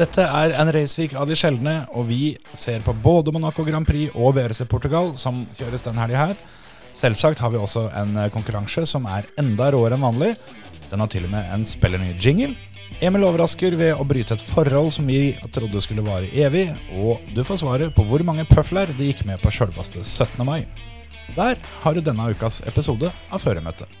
Dette er en raceweek av de sjeldne, og vi ser på både Monaco Grand Prix og VRC Portugal, som kjøres denne helga her. Selvsagt har vi også en eh, konkurranse som er enda råere enn vanlig. Den har til og med en spillerny jingle. Emil overrasker ved å bryte et forhold som vi trodde skulle vare evig, og du får svaret på hvor mange pøfler de gikk med på sjølveste 17. mai. Der har du denne ukas episode av Føremøtet.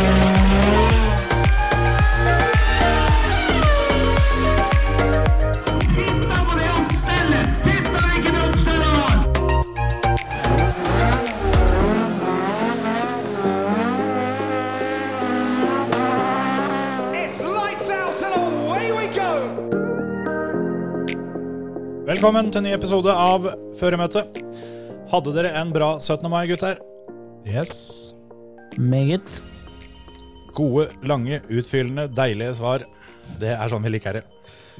Velkommen til en ny episode av Føremøtet. Hadde dere en bra 17. mai, gutter? Yes. Meget. Gode, lange, utfyllende, deilige svar. Det er sånn vi liker det.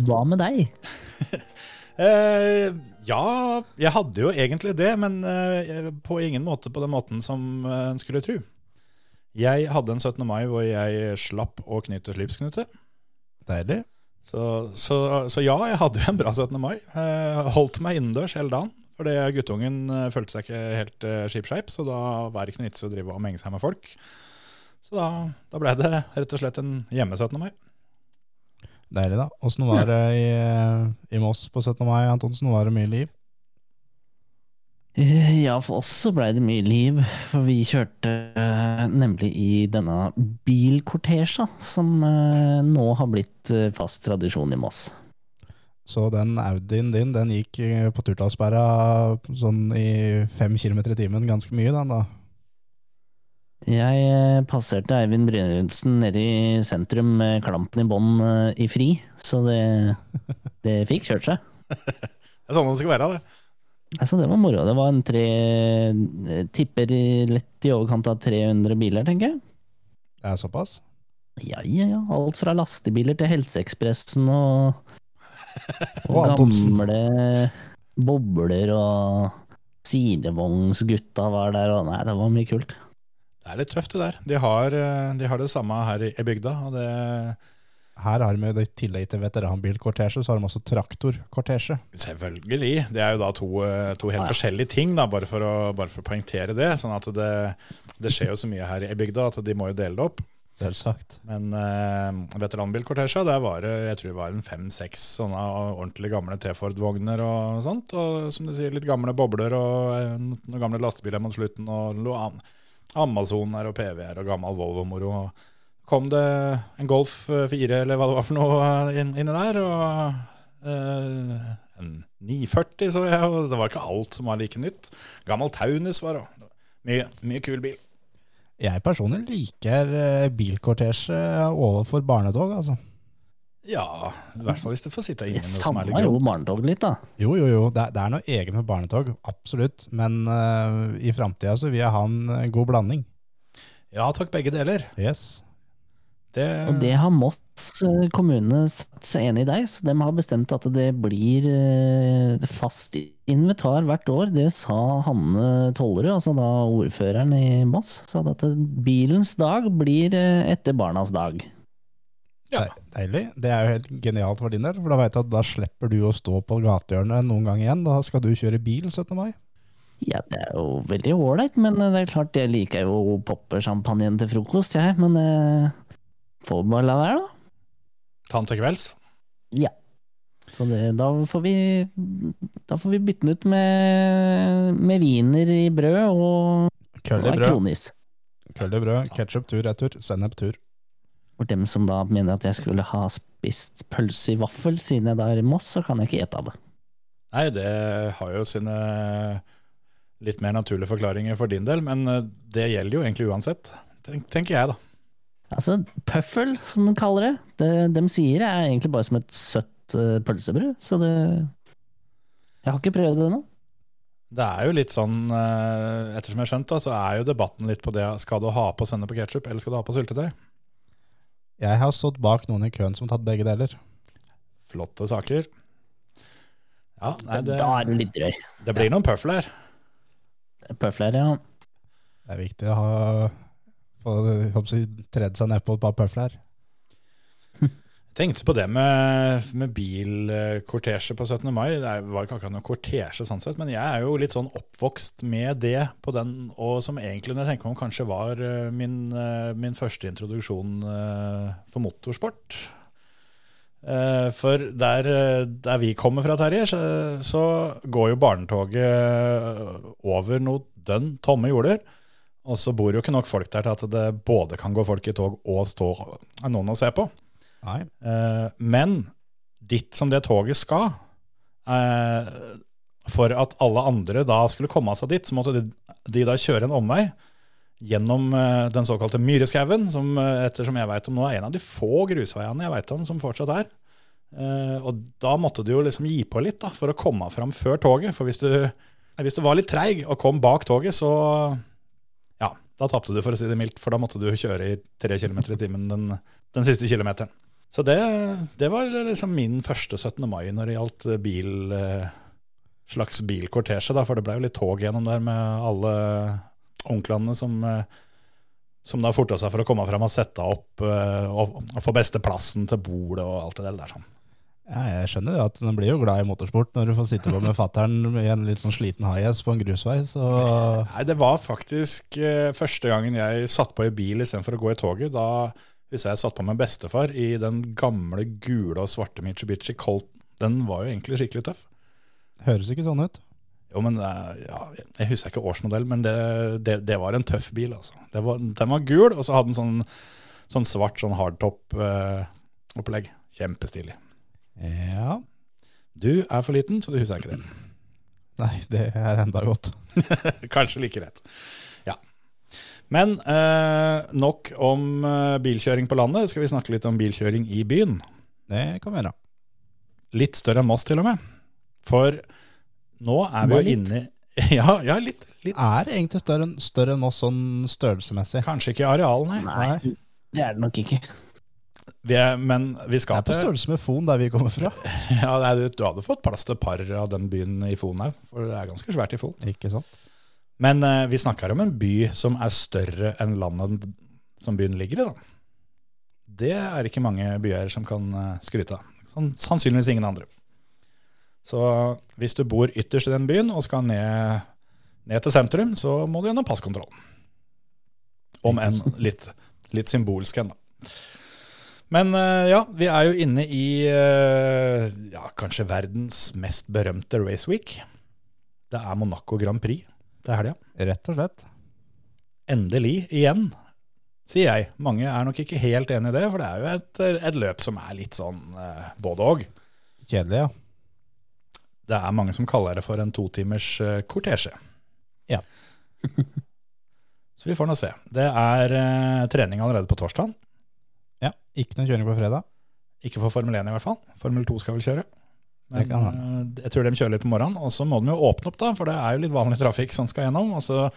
Hva med deg? Eh, ja, jeg hadde jo egentlig det, men eh, på ingen måte på den måten som eh, en skulle tro. Jeg hadde en 17. mai hvor jeg slapp å knytte slipsknute. Deilig. Så, så, så ja, jeg hadde jo en bra 17. mai. Eh, holdt meg innendørs hele dagen. Fordi guttungen eh, følte seg ikke helt uh, skipskeip, så da var det ikke noe vits å drive og menge seg med folk. Så da, da ble det rett og slett en hjemme 17. mai. Deilig, da. Åssen var det i, i Moss på 17. mai, Antonsen? Var det mye liv? Eh, Ja, for oss så blei det mye liv. For vi kjørte uh, nemlig i denne bilkortesja, som uh, nå har blitt uh, fast tradisjon i Moss. Så den Audien din, den gikk på Turtalsberga sånn i fem kilometer i timen ganske mye, den da. Jeg passerte Eivind Brynildsen nede i sentrum med klampen i bånn i fri, så det, det fikk kjørt seg. Det er sånn det skal være, det. Altså, det var moro. Det var en tre Tipper lett i overkant av 300 biler, tenker jeg. Det er såpass? Ja, ja, ja. Alt fra lastebiler til Helseekspressen og, Og gamle bobler og sidevognsgutta var der, og nei, det var mye kult. Det er litt tøft, det der. De har, eh, de har det samme her i, i bygda. og det... Her har de i tillegg til veteranbilkortesje, så har de også traktorkortesje. Selvfølgelig. Det er jo da to, eh, to helt Ja, ja. forskjellige ting, da, bare for, å, bare for å poengtere det. Sånn at det, det skjer jo så mye her i bygda at de må jo dele det opp. Selvsagt. Men uh, veteranbilkortesja, der var det jeg tror det var en fem-seks sånne ordentlig gamle T-Ford-vogner og sånt. Og som du sier, litt gamle bobler og eh, noen gamle lastebiler mot slutten. Og noe Amazon her og PV-er og gammel Volvo-moro. og kom det en Golf 4 eller hva det var for noe eh, inn, inni der, og eh, en 940 så jeg, og det var ikke alt som var like nytt. Gammel Taunus var det også. Mye, mye kul bil. Jeg personlig liker eh, bilkortesje overfor barnetog, altså. Ja, i hvert fall hvis du får sitte inne. Er savna jo barnetog litt, da. Jo, jo, jo. Det, er- det er noe eget med barnetog, absolutt. Men uh, i framtida så vil jeg ha en eh, god blanding. Ja takk, begge deler. Yes. Det, Og det har Moss eh, kommune satt seg enig i deg, så de har bestemt at det blir eh, fast invitar hvert år. Det sa Hanne Tollerud, altså da ordføreren i Moss, sa at bilens dag blir eh, etter barnas dag. Ja. Deilig. Det er jo helt genialt for din del, for da vet jeg at da slipper du å stå på gatehjørnet noen gang igjen. Da skal du kjøre bil 17. mai. Ja, det er jo veldig ålreit, men det er klart jeg liker jo poppersjampanjen til frokost, jeg. Men eh, får bare la være, da. ta den til kvelds. Ja. Så det, da får vi Da får vi bytte den ut med, med wiener i brød og, Køll i brød, kronis. køll i brød, ketsjup tur retur, sennep tur. For dem som da mener at jeg skulle ha spist pølse i vaffel siden jeg da er i Moss, så kan jeg ikke ete av det. Nei, det har jo sine litt mer naturlige forklaringer for din del, men eh, det gjelder jo egentlig uansett, tenker jeg da. Altså, pøffel, som de kaller det, det de sier er egentlig bare som et søtt uh, pølsebrød, så det Jeg har ikke prøvd det ennå. Det er jo litt sånn, uh, ettersom jeg har skjønt, da, så er jo debatten litt på det skal du ha på sennep og ketsjup, eller skal du ha på syltetøy? Jeg har stått bak noen i køen som har tatt begge deler. Flotte saker. Ja, nei, det, Da er du litt drøy. det blir noen pøffler. Pøfler, ja. Det er viktig å ha få tredd seg nedpå et par pøfler. Jeg tenkte på det med, med bilkortesje på 17. mai. Det var ikke akkurat noe kortesje sånn sett, men jeg er jo litt sånn oppvokst med det på den, og som egentlig når jeg tenker meg om kanskje var eh, min, eh, min første introduksjon eh, for motorsport. For der, der vi kommer fra, Terje, så, så går jo barnetoget over noe dønn tomme jorder. Og så bor jo ikke nok folk der til at det både kan gå folk i tog og stå noen å se på. Nei. Eh, men dit som det toget skal, eh, for at alle andre da skulle komme seg dit, så måtte de, de da kjøre en omvei gjennom eh, den såkalte Myreskauen, som eh, ettersom jeg vet om nå er en av de få grusveiene jeg vet om som fortsatt er. Eh, og da måtte du jo liksom gi på litt da, for å komme fram før toget. For hvis du, hvis du var litt treig og kom bak toget, så da tapte du, for å si det mildt. For da måtte du kjøre i tre kilometer i timen den, den siste kilometeren. Så det, det var liksom min første 17. mai når det gjaldt bil, eh, slags bilkortesje. Da, for det ble jo litt tog gjennom der med alle onklene som, eh, som da forta seg for å komme fram og sette opp eh, og, og få beste plassen til bordet og alt det der. sånn. Ja, jeg skjønner det at den blir jo glad i motorsport når du får sitte på med fattern i en litt sånn sliten high-ass på en grusvei. Så Nei, det var faktisk eh, første gangen jeg satt på i bil istedenfor å gå i toget. Da husker jeg satt på med bestefar i den gamle gule og svarte Mitsubishi Colt. Den var jo egentlig skikkelig tøff. høres ikke sånn ut. Jo, men eh, ja, Jeg husker ikke årsmodell, men det, det, det var en tøff bil. altså. Det var, den var gul, og så hadde den sånn, sånn svart sånn hardtop-opplegg. Kjempestilig. Ja. Du er for liten, så du husker ikke det. Nei, det er enda godt. Kanskje like rett. Ja. Men eh, nok om eh, bilkjøring på landet. Skal vi snakke litt om bilkjøring i byen? Det kan vi gjøre. Litt større enn Moss, til og med. For nå er vi jo inni inne Ja, ja litt, litt. Er egentlig større, enn- større enn Moss sånn størrelsesmessig. Kanskje ikke i areal, nei. Nei, det er det nok ikke. Vi er, men vi Det er på størrelse med Fon, der vi kommer fra. ja, nei, Du hadde fått plass til et par av den byen i Fon her, for det er ganske svært i Fon. Ikke sant? Men eh, vi snakker om en by som er større enn landet som byen ligger i. da. Det er ikke mange byer som kan eh, skryte av. Sånn, Sannsynligvis ingen andre. Så hvis du bor ytterst i den byen og skal ned, ned til sentrum, så må du gjennom passkontroll. Om enn litt, litt symbolsk ennå. Men eh, ja, vi er jo inne i eh, ja, kanskje verdens mest berømte race week. Det er Monaco Grand Prix til helga. Rett og slett. Endelig igjen, sier jeg. Mange er nok ikke helt enig i det, for det er jo et, et løp som er litt sånn eh, både og. Kjedelig, ja. Det er mange som kaller det for en totimers kortesje. Ja. Så vi får nå se. Det er trening allerede på torsdag. Ja. Ikke noe kjøring på fredag. Ikke for Formel 1 i hvert fall. Formel 2 skal vel kjøre. Det kan eh, jeg tror de kjører litt på morgenen. Og så må de jo åpne opp, da, for det er jo litt vanlig trafikk som skal gjennom. Og så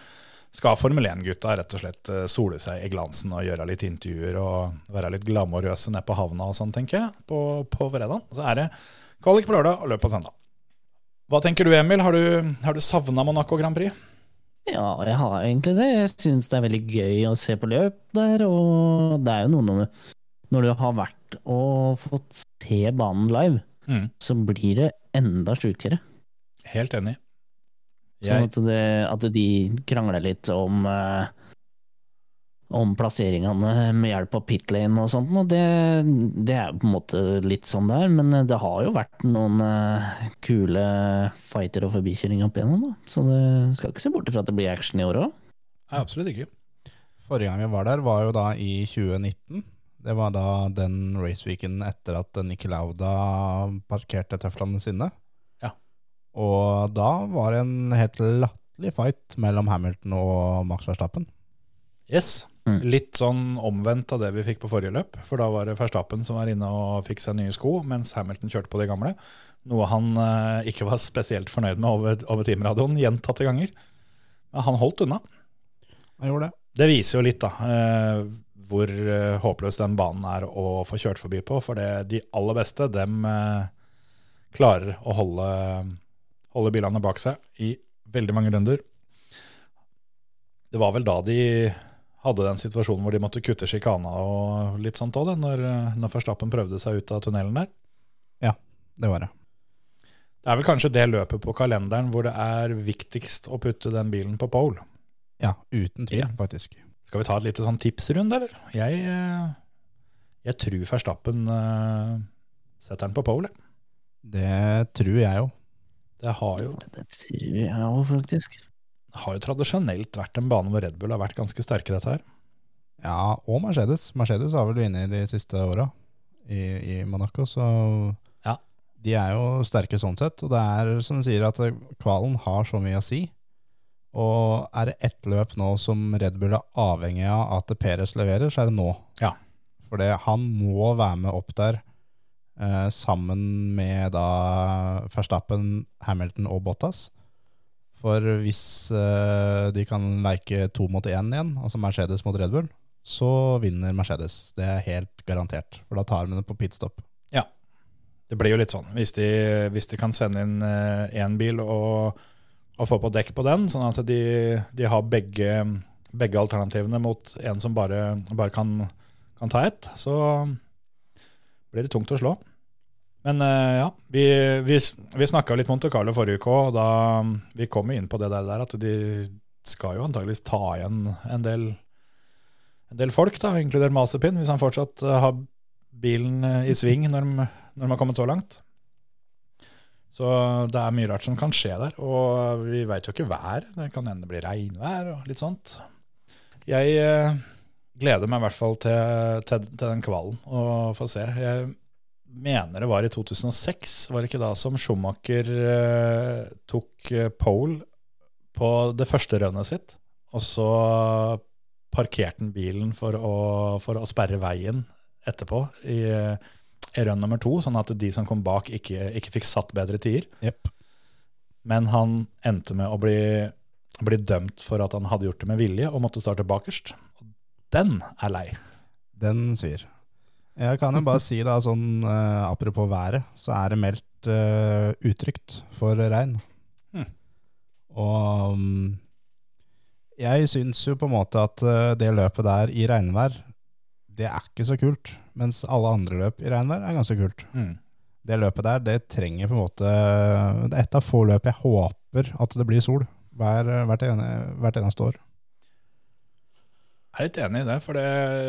skal Formel 1-gutta rett og slett eh, sole seg i glansen og gjøre litt intervjuer og være litt glamorøse nede på havna og sånn, tenker jeg, på, på fredag. Så er det kvalik på lørdag og løp på søndag. Hva tenker du, Emil? Har du, har du savna Monaco Grand Prix? Ja, jeg har egentlig det. Jeg syns det er veldig gøy å se på løp der. Og det er jo noen når du har vært og fått se banen live, Mm. så blir det enda sjukere. Helt enig. Sånn at, det, at de krangler litt om eh, om plasseringene med hjelp av pit lane og sånt. Og det, det er på en måte litt sånn det er, men det har jo vært noen eh, kule fighter og forbikjøringer opp igjennom, da. Så det skal ikke se bort fra at det blir action i år òg. Absolutt ikke. Forrige gang vi var der, var jo da i 2019. Det var da den raceweeken etter at Lauda parkerte tøflene sine. Ja. Og da var det en helt latterlig fight mellom Hamilton og Max Verstappen. Yes. Mm. Litt sånn omvendt av det vi fikk på forrige løp. For da var det Verstappen som var inne og fikk seg nye sko, mens Hamilton kjørte på de gamle. Noe han eh, ikke var spesielt fornøyd med over, over teamradioen gjentatte ganger. Men han holdt unna. Han gjorde det. Det viser jo litt da, eh, hvor eh, håpløs den banen er å få kjørt forbi på. For det, de aller beste, dem eh, klarer å holde, holde bilene bak seg i veldig mange runder. Det var vel da de hadde den situasjonen hvor de måtte kutte sjikana og litt sånt òg, når, når Verstappen prøvde seg ut av tunnelen der. Ja, Det var det. Det er vel kanskje det løpet på kalenderen hvor det er viktigst å putte den bilen på pole. Ja, uten tvil, Ja. faktisk. Skal vi ta et lite sånn tipsrunde, eller? Jeg, eh, jeg tror Verstappen eh, setter den på pole. Det tror jeg jo. Det har jo, Det tror jeg òg, faktisk. Det har jo tradisjonelt vært en bane hvor Red Bull har vært ganske sterke dette her. Ja, og Mercedes. Mercedes har vel vunnet de siste åra i, i Monaco, så Ja. de er jo sterke sånn sett. Og det er som du sier, at kvalen har så mye å si. Og er det ett løp nå som Red Bull er avhengig av at Perez leverer, så er det nå. Ja. For han må være med opp der eh, sammen med da Verstappen, Hamilton og Bottas. For hvis eh, de kan leke to mot én igjen, altså Mercedes mot Red Bull, så vinner Mercedes. Det er helt garantert. For da tar de det på pitstop. Det blir jo litt sånn. Hvis de, hvis de kan sende inn én bil og, og få på dekk på den, sånn at de, de har begge, begge alternativene mot en som bare, bare kan, kan ta ett, så blir det tungt å slå. Men eh, ja, vi, vi, vi snakka litt Monte Carlo forrige uke og da vi kom inn på det der at de skal jo antageligvis ta igjen en del, en del folk, da, inkludert Masterpin, hvis han fortsatt eh, har bilen eh, i sving når de, når de har kommet så langt. Så det er mye rart som kan skje der, og vi veit jo ikke vær. Det kan hende det blir regnvær og litt sånt. Jeg eh, gleder meg i hvert fall til, til, til den kvalen og få se. Jeg mener det var i 2006, var det ikke da som Schumacher eh, tok eh, pole på det første rønnet sitt, og så parkerte han bilen for å, for å sperre veien etterpå i, i rønn nummer to, sånn at de som kom bak ikke, ikke fikk satt bedre tider. Yep. Men han endte med å bli, bli dømt for at han hadde gjort det med vilje og måtte starte bakerst. Og Den er lei. Den svir. Jeg kan jo bare si da, sånn uh, apropos været, så er det meldt uh, utrygt for regn. Hmm. Og um, jeg syns jo på en måte at uh, det løpet der i regnvær, det er ikke så kult. Mens alle andre løp i regnvær er ganske kult. Det løpet der, det trenger på en måte Det er et av få løp jeg håper at det blir sol hver, hvert, ene, hvert eneste år. Jeg er litt enig i det, for det,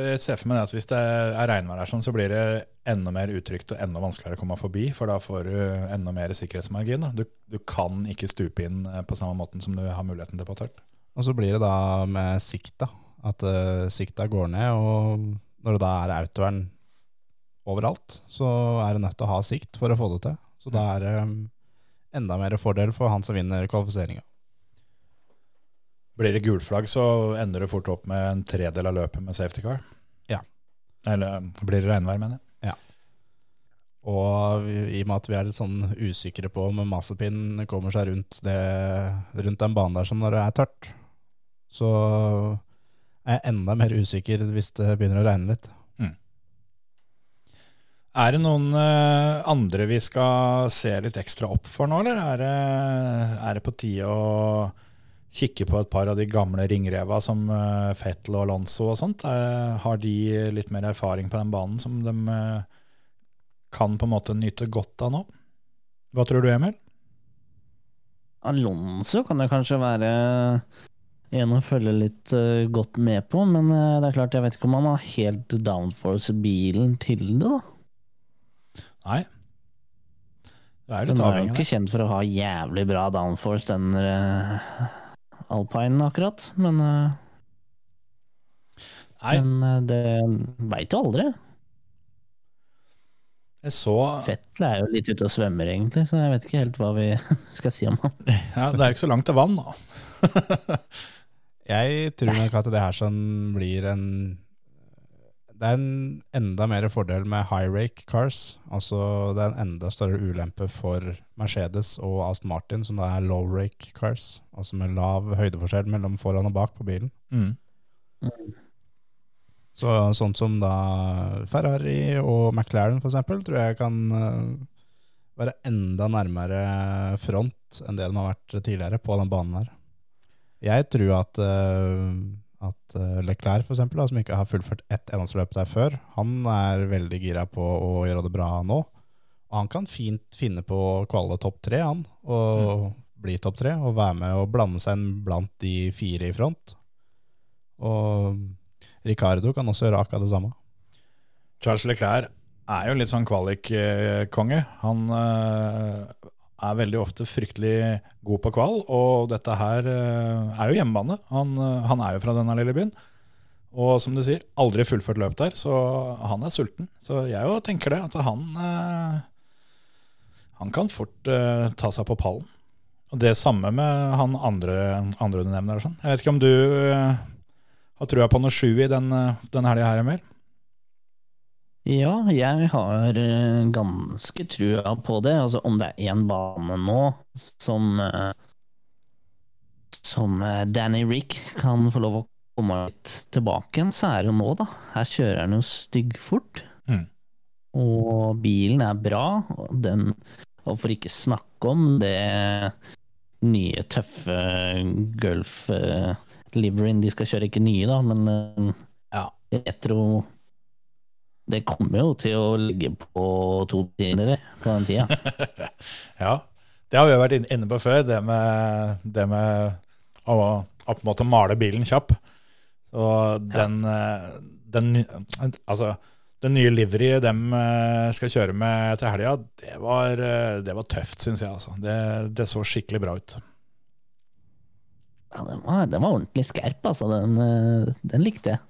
jeg ser for meg at hvis det er regnvær her, sånn, så blir det enda mer utrygt og enda vanskeligere å komme forbi, for da får du enda mer sikkerhetsmargin. Du, du kan ikke stupe inn eh, på samme måten som du har muligheten til på tørt. Og så blir det da med sikta, at uh, sikta går ned, og når det da er autovern overalt, så er det nødt til å ha sikt for å få det til. Så da er det um, enda mer fordel for han som vinner kvalifiseringa. Blir det gulflagg, så ender du fort opp med en tredel av løpet med safety car. Ja. Eller blir det regnvær, mener jeg. Og i og med at vi er litt sånn usikre på om Mazepin kommer seg rundt, det, rundt den banen der som når det er tørt, så er jeg enda mer usikker hvis det begynner å regne litt. Er det noen eh, andre vi skal se litt ekstra opp for nå, eller er det, er det på tide å kikke på et par av de gamle ringreva som uh, Fettel og Alonso og sånt? Eh, har de litt mer erfaring på den banen som de eh, kan på en måte nyte godt av nå? Hva tror du, Emil? Alonso kan det kanskje være en å følge litt eh, godt med på, men eh, det er klart, jeg vet ikke om han har helt downforce-bilen til det, da. Nei. Det er jo Den litt er jo ikke kjent for å ha jævlig bra downforce, den uh, alpinen akkurat, men, uh, Nei, men eh, det veit jo aldri. jeg så Fettel er jo litt ute og svømmer, egentlig, så jeg vet ikke helt hva vi skal si om han. ja, Det er jo ikke så langt til vann, da. Jeg tror nok at det her sånn blir en Det er en enda mer fordel med high rake cars. Altså det er en enda større ulempe for Mercedes og Aston Martin, som da er low rake cars. Altså med lav høydeforskjell mellom foran og bak på bilen. Mm. Så sånt som da Ferrari og McLaren eksempel, tror jeg kan eh, være enda nærmere front enn det de har vært tidligere på den banen her. Jeg tror at, eh, at eh, Leclerc, for eksempel, da, som ikke har fullført ett NM-løp der før, han er veldig gira på å gjøre det bra nå. Og han kan fint finne på å kvalle topp tre, han. Og bli topp tre, og være med og blande seg inn blant de fire i front. Og Ricardo kan også gjøre akkurat det samme. Charles Leclerc er jo litt sånn kvalik-konge. Han eh, er veldig ofte fryktelig god på kval, og dette her eh, er jo hjemmebane. Han, eh, han er jo fra denne lille byen. Og som du sier, aldri fullført løp der, så han er sulten. Så jeg jo tenker det, at han eh, Han kan fort ta seg på pallen. Og det samme med han andre, andre du nevner. Sånn. Jeg vet ikke om du har trua på noe sju i den, den helga her, Emil? Ja, jeg har eh, ganske trua på det. Altså, om det er én bane nå som eh, Som eh, Danny Rick kan få lov å komme litt tilbake igjen, så er det jo nå, da. Her kjører han jo styggfort. Mm. Og bilen er bra. Og, den, og for ikke snakke om det nye, tøffe Gulf-liveryen de skal kjøre. Ikke nye, da, men uh, Ja. retro Det kommer jo til å ligge på to tiendere på den tida. Ja, det har vi jo vært inne på før, det med, det med å, å måte male bilen kjapp. Og den, ja. den, altså, den nye livery de eh, skal kjøre med til helga, det var, eh, det var tøft, syns jeg. Altså. Det, det så skikkelig bra ut. Ja, den, var, den var ordentlig skerp, altså. Den, eh, den likte jeg.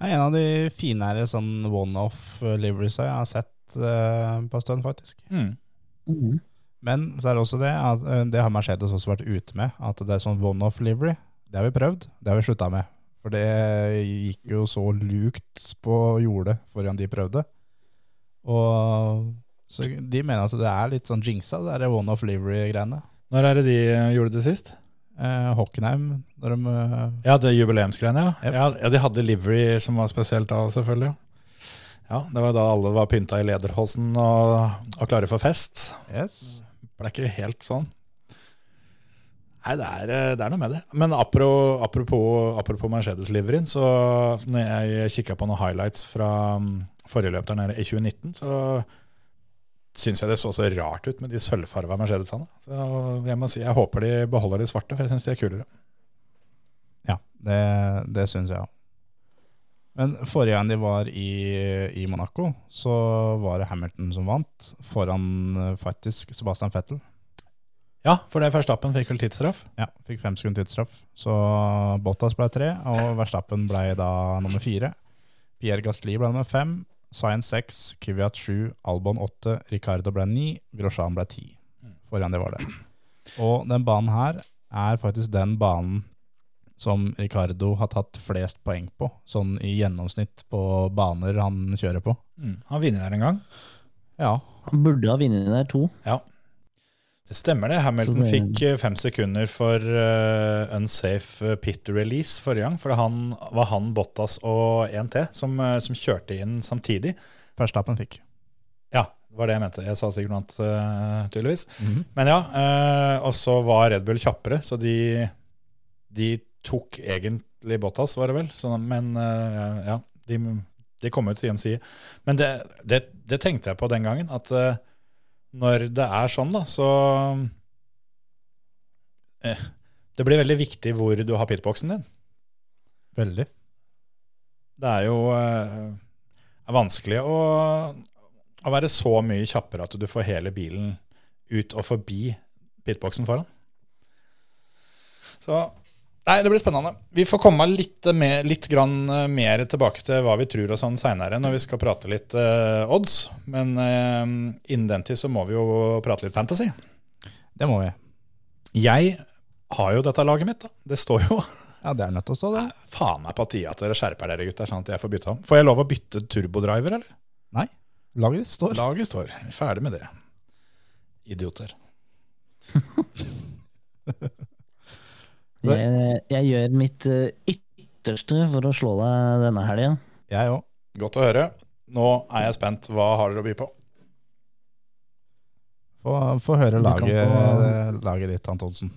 Er en av de finere sånn one-off liveries jeg har sett uh, på en stund, faktisk. Mm. Mm. Men så er det også det at eh, det har Mercedes også vært ute med, at det er sånn one-off livery. Det har vi prøvd, det har vi slutta med. For det gikk jo så lukt på jordet foran de prøvde. Og så de mener at det er litt sånn jinxa, det der one-off livery-greiene. Når er det de eh, gjorde det sist? Eh, Hockenheim, når de eh, Ja, det jubileumsgreiene, ja. Yep. ja. Ja, De hadde livery som var spesielt da, selvfølgelig. Ja, Det var da alle var pynta i lederhosen og, og klare for fest. Yes. ble ikke helt sånn. Nei, det er, eh, det er noe med det. Men apropos, apropos, apropos Mercedes-liveryen, så når jeg kikka på noen highlights fra mm, forrige løp der nede i 2019, så syns jeg det så så rart ut med de sølvfarga Mercedesene. Så jeg må si jeg håper de beholder de svarte, for jeg syns de er kulere. Ja, det, det syns jeg òg. Men forrige gang de var i, i Monaco, så var det Hamilton som vant, foran eh, faktisk Sebastian Vettel. Ja, for det Verstappen fikk vel tidsstraff. Ja, fikk fem sekunder tidsstraff. Så Bottas ble tre, og Verstappen ble da nummer fire. Pierre Gasli ble nummer fem, Science 6, Kvyat 7, Albon 8, Ricardo ble 9, Grosjean ble 10. Forrige gang det var det. Og den banen her er faktisk den banen som Ricardo har tatt flest poeng på, sånn i gjennomsnitt på baner han kjører på. Mm. Han vinner der en gang. Ja, Han burde ha vunnet der to. Det stemmer det. Hamilton fikk eh, fem sekunder for uh, unsafe pit release forrige gang. For han, var han, Bottas og en til som, eh, som kjørte inn samtidig. Verstappen fikk. Ja, det var det jeg mente. Jeg sa sikkert noe annet, uh, tydeligvis. Men ja, Uh, og så var Red Bull kjappere, så de, de tok egentlig Bottas, var det vel. Så, men eh, ja, de, de kom ut side om side. Men det, det, det tenkte jeg på den gangen, at eh, når det er sånn, da, så eh, Det blir veldig viktig hvor du har pitboxen din. Veldig. Det er jo eh, er vanskelig å, å være så mye kjappere at du får hele bilen ut og forbi pitboxen foran. Så Nei, det blir spennende. Vi får komme litt, mer, litt grann eh, mer tilbake til hva vi tror og sånn seinere, når vi skal prate litt uh, odds. Men uh, innen den tid så må vi jo prate litt fantasy. Det må vi. Jeg har jo dette laget mitt, da. Det står jo Ja, det er nødt til å stå, det. Faen meg på tide at dere skjerper dere, gutter, sånn at jeg får bytte om. Får jeg lov å bytte turbodriver, eller? Nei, laget ditt står. Laget står. Ferdig med det. Idioter. Jeg, jeg gjør mitt eh, ytterste for å slå deg denne helga. Jeg òg. Godt å høre. Nå er jeg spent. Hva har dere å by på? Få, få høre laget, på... laget ditt, Antonsen.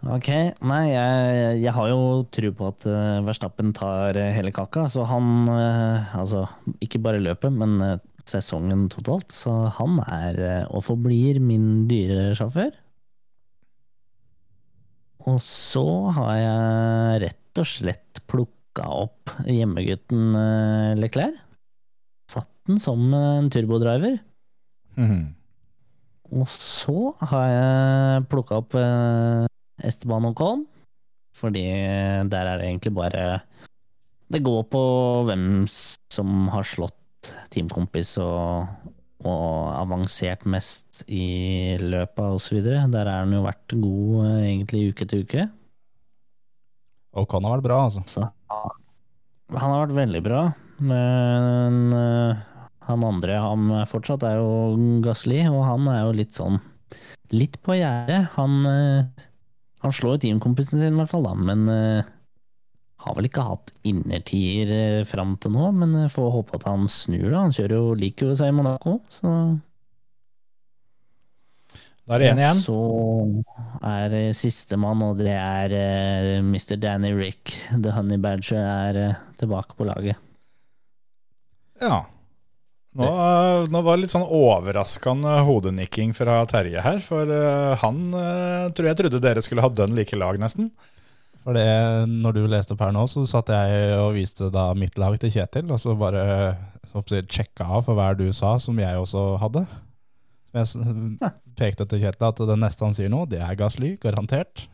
Ok, nei, jeg, jeg har jo tro på at uh, Verstappen tar eh, hele kaka. Så han eh, Altså, ikke bare løpet, men eh, sesongen totalt. Så han er eh, og forblir min dyre sjåfør. Og så har jeg rett og slett plukka opp hjemmegutten uh, Leclerc. Satt den som en turbodriver. Mhm. Og så har jeg plukka opp Esteban Esteban Ocon, fordi der er det egentlig bare Det går på hvem som har slått teamkompis og, og avansert mest i løpet osv. Der har han jo vært god eh, egentlig uke til uke. Og kan har vært bra, altså. Så han har vært veldig bra, men eh, han andre han er fortsatt er jo Gasli, og han er jo litt sånn Litt på gjerdet. Han, eh, han slår teamkompisen sin, i hvert fall, da, men har vel ikke hatt innertier uh, fram til nå, men uh, får håpe at han snur, da. Han kjører jo liker jo seg i Monaco, så Da er det én igjen. Så er uh, sistemann, og det er uh, Mr. Danny Rick. The Honey Badger er uh, tilbake på laget. Ja. Nå, eh, nå var det litt sånn overraskende hodenikking fra Terje her, for eh, han eh, tror jeg trodde dere skulle ha dønn like lag, nesten. For det, når du leste opp her nå, så satt jeg og viste da mitt lag til Kjetil, og så bare jeg, sjekka av for hver du sa, som jeg også hadde. Som jeg pekte til Kjetil at det neste han sier nå, det er Gasly, garantert.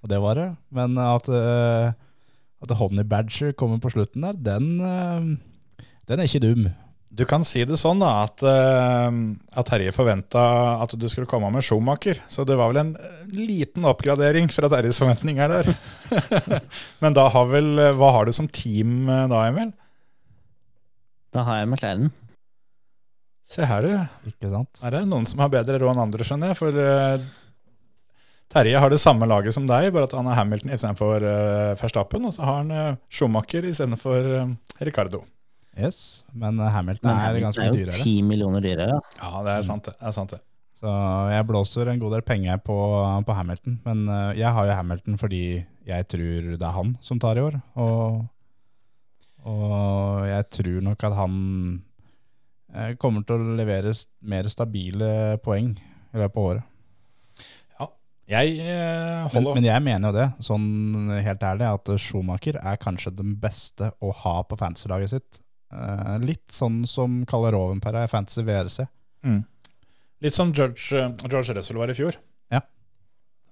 Og det var det. Men at, eh, at Honey Badger kommer på slutten der, den, eh, den er ikke dum. Du kan si det sånn da, at, eh, at Terje forventa at du skulle komme med Schumacher. Så det var vel en eh, liten oppgradering fra Terjes forventninger der. Men da har vel, eh, hva har du som team da, Emil? Da har jeg McLaren. Se her, du. Ikke sant? Her er det noen som har bedre råd enn andre, skjønner jeg. For Terje har det samme laget som deg, bare at han har Hamilton istedenfor uh, Verstappen. Og så har han uh, Schumacher istedenfor uh, Ricardo. Yes, men Hamilton Men er dyrere Det er jo ti millioner dyrere. Ja, det er sant, det. det, er sant det. Så jeg blåser en god del penger på, på Hamilton. Men eh, jeg har jo Hamilton fordi jeg tror det er han som tar i år. Og, og jeg tror nok at han eh, kommer til å levere mer stabile poeng i løpet av året. Jeg eh, Men, men jeg mener jo det, sånn helt ærlig, at Schumacher er kanskje den beste å ha på fantasy-laget sitt. Eh, litt sånn som Kalle Rovenper er i fantasy VRC. mm. Litt som George, eh, George Russell var i fjor. Ja.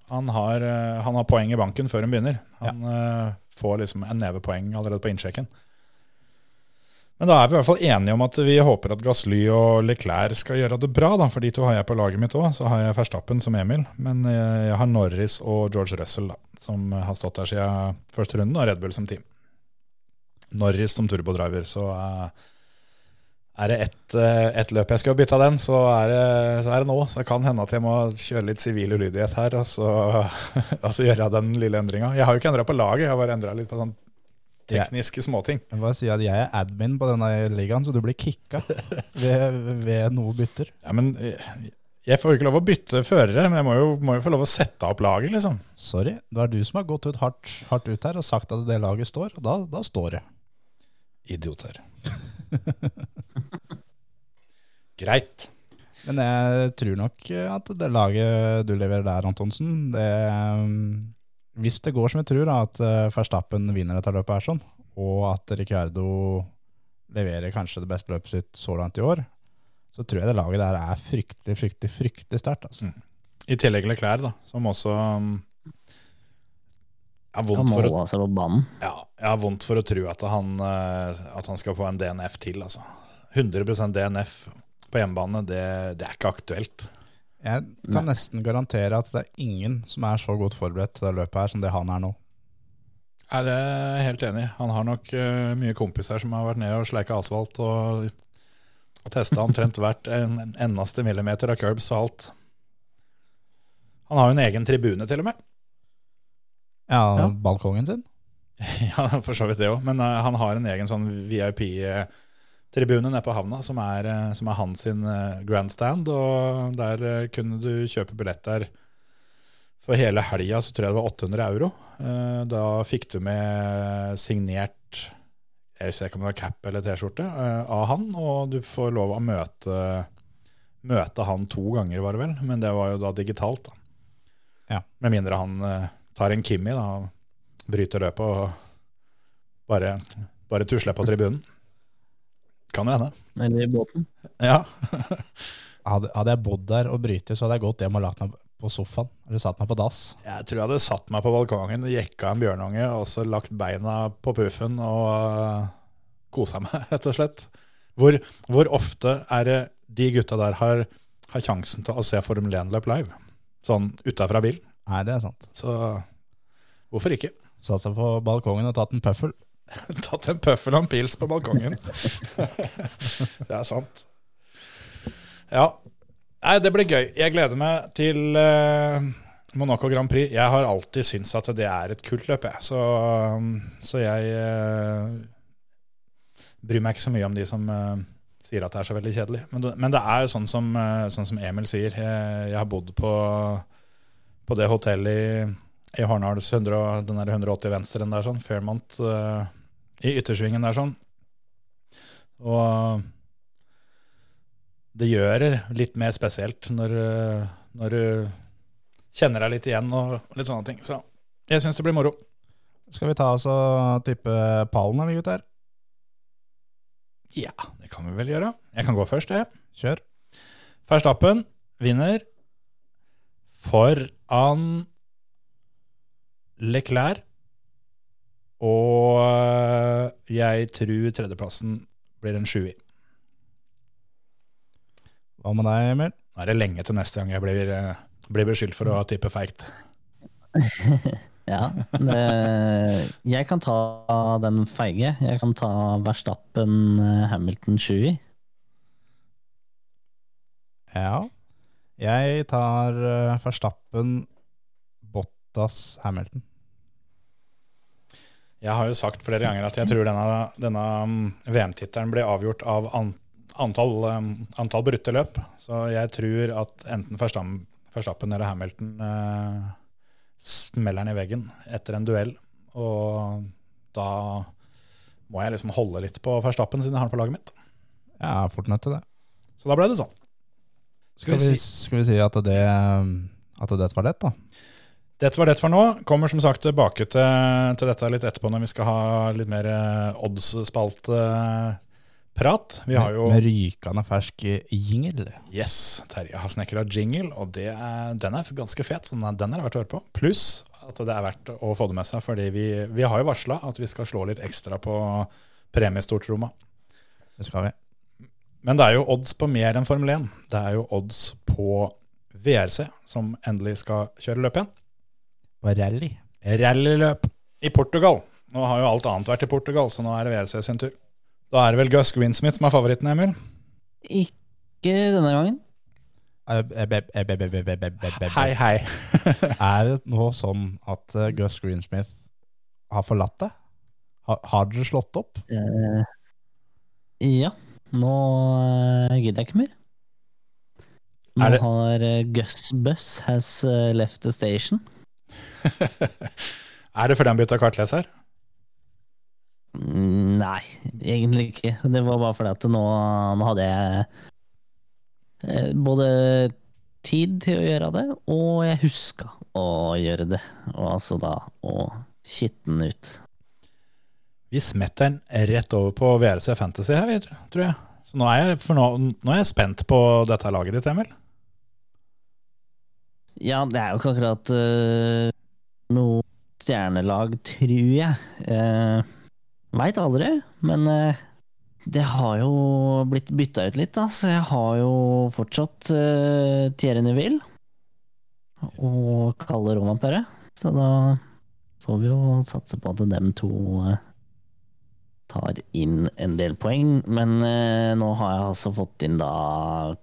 Han har, eh, han har poeng i banken før han begynner. Han eh, får liksom en neve poeng allerede på innsjekken. Men da er vi i hvert fall enige om at vi håper at Gasly og Leclerc skal gjøre det bra. da, For de to har jeg på laget mitt òg. Så har jeg Verstappen som Emil. Men jeg har Norris og George Russell, da, som har stått der siden første runden, og Red Bull som team. Norris som turbodriver. Så eh, er det ett eh, ett løp jeg skal bytte av den, så er, det, så er det nå. Så det kan hende at jeg må kjøre litt sivil ulydighet her, og så, og så gjøre den lille endringa. Jeg har jo ikke endra på laget, jeg har bare endra litt på sånn tekniske småting. Jeg bare si at jeg er admin på denne ligaen, så du blir kicka ved, ved noe bytter. Ja, men eh, jeg får jo ikke lov å bytte førere, men jeg må jo, må jo få lov å sette opp laget, liksom. Sorry, det er du som har gått ut hardt, hardt ut her og sagt at det laget står, og da, da står det. Idioter. Greit. Men jeg tror nok at det laget du leverer der, Antonsen, det Hvis det går som jeg tror, da, at eh, Verstappen vinner dette løpet her sånn, og at Ricciardo leverer kanskje det beste løpet sitt så langt i år, så tror jeg det laget der er fryktelig, fryktelig, fryktelig sterkt. Altså. I tillegg Leclerc, da, som også um, har vondt for å banen. Ja, jeg har vondt for å tro at han, eh, at han skal få en DNF til. Altså. 100% DNF på hjemmebane, det, det er ikke aktuelt. Jeg kan nesten garantere at det er ingen som er så godt forberedt til det løpet her som det han er nå. Er det helt enig. Han har nok uh, mye kompiser som har vært nede og sleika asfalt og, og testa omtrent hvert en, en eneste millimeter av curbs og alt. Han har jo en egen tribune, til og med. Ja, Ja. balkongen sin. Ja, for så vidt det òg. Men uh, han har en egen sånn VIP-tribune nede på havna, som er, eh, som er hans sin eh, grandstand. Og der eh, kunne du kjøpe billetter For hele helga så tror jeg det var 800 euro. Eh, Da fikk du med signert jeg husker ikke om det var cap eller T-skjorte eh, av han, og du får lov å møte, møte han to ganger, var det vel. Men det var jo da digitalt. da. Ja. Med mindre han eh, tar en Kimmi da, og bryter løpet og bare, bare tusler på tribunen. Kan jo hende. Eller i båten. Ja. Hadde, hadde jeg bodd der og brytet, så hadde jeg gått hjem og lagt meg på sofaen. Eller satt meg på dass. Jeg tror jeg hadde satt meg på balkongen, jekka en bjørnunge og så lagt beina på puffen og uh, kosa meg, rett og slett. Hvor, hvor ofte er det de gutta der har, har sjansen til å se Formel 1-løp live? Sånn utafra bil. Nei, det er sant. Så hvorfor ikke? Satt seg på balkongen og tatt en pøffel. Tatt en pøffel og en pils på balkongen. det er sant. Ja. Nei, det blir gøy. Jeg gleder meg til uh, Monaco Grand Prix. Jeg har alltid syntes at det er et kult løp, jeg. Så, så jeg uh, bryr meg ikke så mye om de som uh, sier at det er så veldig kjedelig. Men det, men det er jo sånn som, sånn som Emil sier. Jeg, jeg har bodd på, på det hotellet i, i Hornals 100, den der 180 venstren der, sånn, Fairmont, uh, i yttersvingen der, sånn. Og det gjør det litt mer spesielt når, når du kjenner deg litt igjen og litt sånne ting. Så jeg syns det blir moro. Skal vi ta oss og tippe pallen, eller gutter? Ja, det kan vi vel gjøre. Jeg kan gå først, jeg. Kjør. Verstappen vinner foran Leclerc. Og jeg tror tredjeplassen blir en sjuer. Hva med deg, Emil? Nå er det lenge til neste gang jeg blir, eh, blir beskyldt for å tippe feigt. Ja, det, jeg kan ta den feige. Jeg kan ta Verstappen eh, Hamilton 7 Ja. Jeg tar uh, Verstappen, Bottas, Hamilton. Jeg har jo sagt flere ganger at jeg tror denne, denne mm, VM-tittelen blir avgjort av antall, um, antall brutte løp. Så jeg tror at enten Verstappen, eller Hamilton eh, smeller den i veggen etter en duell. Og da må jeg liksom holde litt på Verstappen siden jeg har den på laget mitt. Jeg er fort nødt til det. Så da ble det sånn. Skal vi, skal vi si at det, at det var lett, da? Dette var det for nå. Kommer som sagt tilbake til, til dette litt etterpå når vi skal ha litt mer eh, odds-spalt-prat. Vi har jo Med rykende fersk jingle. Yes, Terje har snekra jingle, og det er, den er ganske fet. så Den er, den er verdt å høre på. Pluss at det er verdt å få det med seg, fordi vi, vi har jo varsla at vi skal slå litt ekstra på premiestortromma. Det skal vi. Men det er jo odds på mer enn Formel 1. Det er jo odds på VRC, som endelig skal kjøre løp igjen. Og rally. Rallyløp i Portugal. Nå har jo alt annet vært i Portugal, så nå er det VRC sin tur. Da er det vel Gus Greensmith som er favoritten, Emil? Ikke denne gangen. Hei, hei. Er det nå sånn at eh, Gus Greensmith har forlatt det? Har, har dere slått opp? Uh, ja, nå eh, gidder jeg ikke mer. Nå det- har eh, Gus Buss has eh, left the station. er det fordi han bytta kartleser? Mm, Nei, egentlig ikke. Det var bare fordi at nå, nå hadde jeg både tid til å gjøre det, og jeg huska å gjøre det. Og altså da å kitte ut. Vi smetter den rett over på VRC Fantasy her, tror jeg. Så nå er jeg, nå, nå er jeg spent på dette laget ditt, Emil. Ja, det er jo ikke akkurat uh, noe stjernelag, tror jeg. Uh, Veit aldri, men uh, det har jo blitt bytta ut litt, da, så jeg har jo fortsatt uh, Thierry Neville og Kalle Romampere. Så da får vi jo satse på at dem to eh, tar inn en del poeng. Men eh, nå har jeg altså fått inn da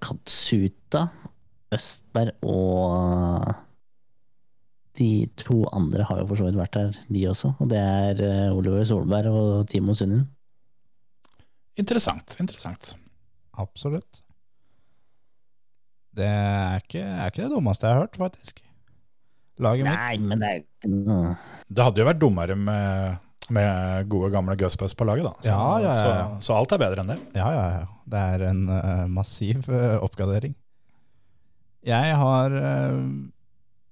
Katsuta, Østberg og de to andre har jo for så vidt vært her, de også. Og det er eh, Oliver Solberg og Timo Sundin. Interessant. interessant. Absolutt. Det er ikke, er ikke det dummeste jeg har hørt, faktisk. Laget mitt Nei, men det er ikke noe Det hadde jo vært dummere med, med gode, gamle Gusbus på laget, da. Så, Ja, ja, ja. Så, så alt er bedre enn det. Ja, ja, ja. Det er en uh, massiv uh, oppgradering. Jeg har uh,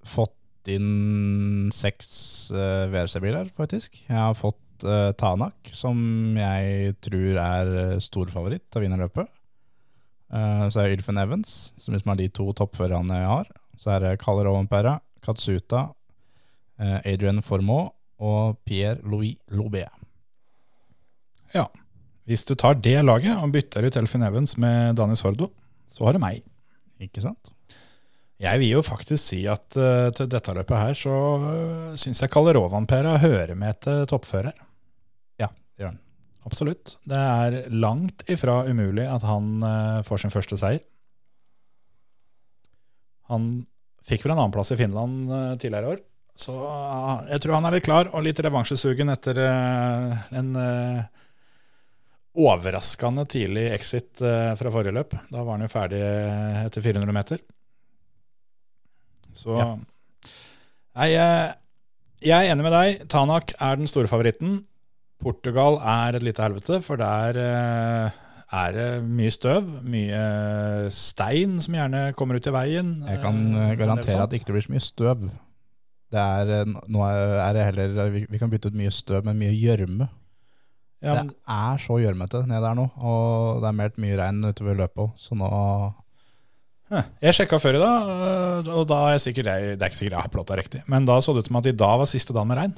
fått inn seks uh, VRC-biler, faktisk. Jeg har fått Tanak, som jeg tror er storfavoritt stor favoritt til å vinne løpet. Så er det Ylfen Evans, som liksom er de to toppførerne jeg har. Så er det Kalle Rovenpera, Katsuta, Adrian Formaux og Pierre-Louis Lobé. Ja. Hvis du tar det laget og bytter ut Elfin Evans med Dani Sordo, så har du meg. Ikke sant? Jeg vil jo faktisk si at uh, til dette løpet her så uh, syns jeg Kalle Rovanpera hører med til toppfører. Ja, det gjør han. Absolutt. Det er langt ifra umulig at han uh, får sin første seier. Han fikk vel en annenplass i Finland uh, tidligere i år, så eh, jeg tror han er litt klar og litt revansjesugen etter eh, en eh, overraskende tidlig exit eh, fra forrige løp. Da var han jo ferdig etter 400 meter. Så Ja. Nei, jeg, er enig med deg. Tanak er den store favoritten. Portugal er et lite helvete, for der er det mye støv, mye stein som gjerne kommer ut i veien. Jeg kan garantere at det ikke blir så mye støv. Det er, eh, nå er det heller, vi, vi kan bytte ut mye støv med mye gjørme. ja, det er så gjørmete nede der nå, og det er meldt mye regn utover løpet òg, så nå Jeg sjekka før i dag, øh, og da er jeg sikkert, det er ikke sikkert jeg har plotta riktig, men da så det ut som at i dag var siste dagen med regn.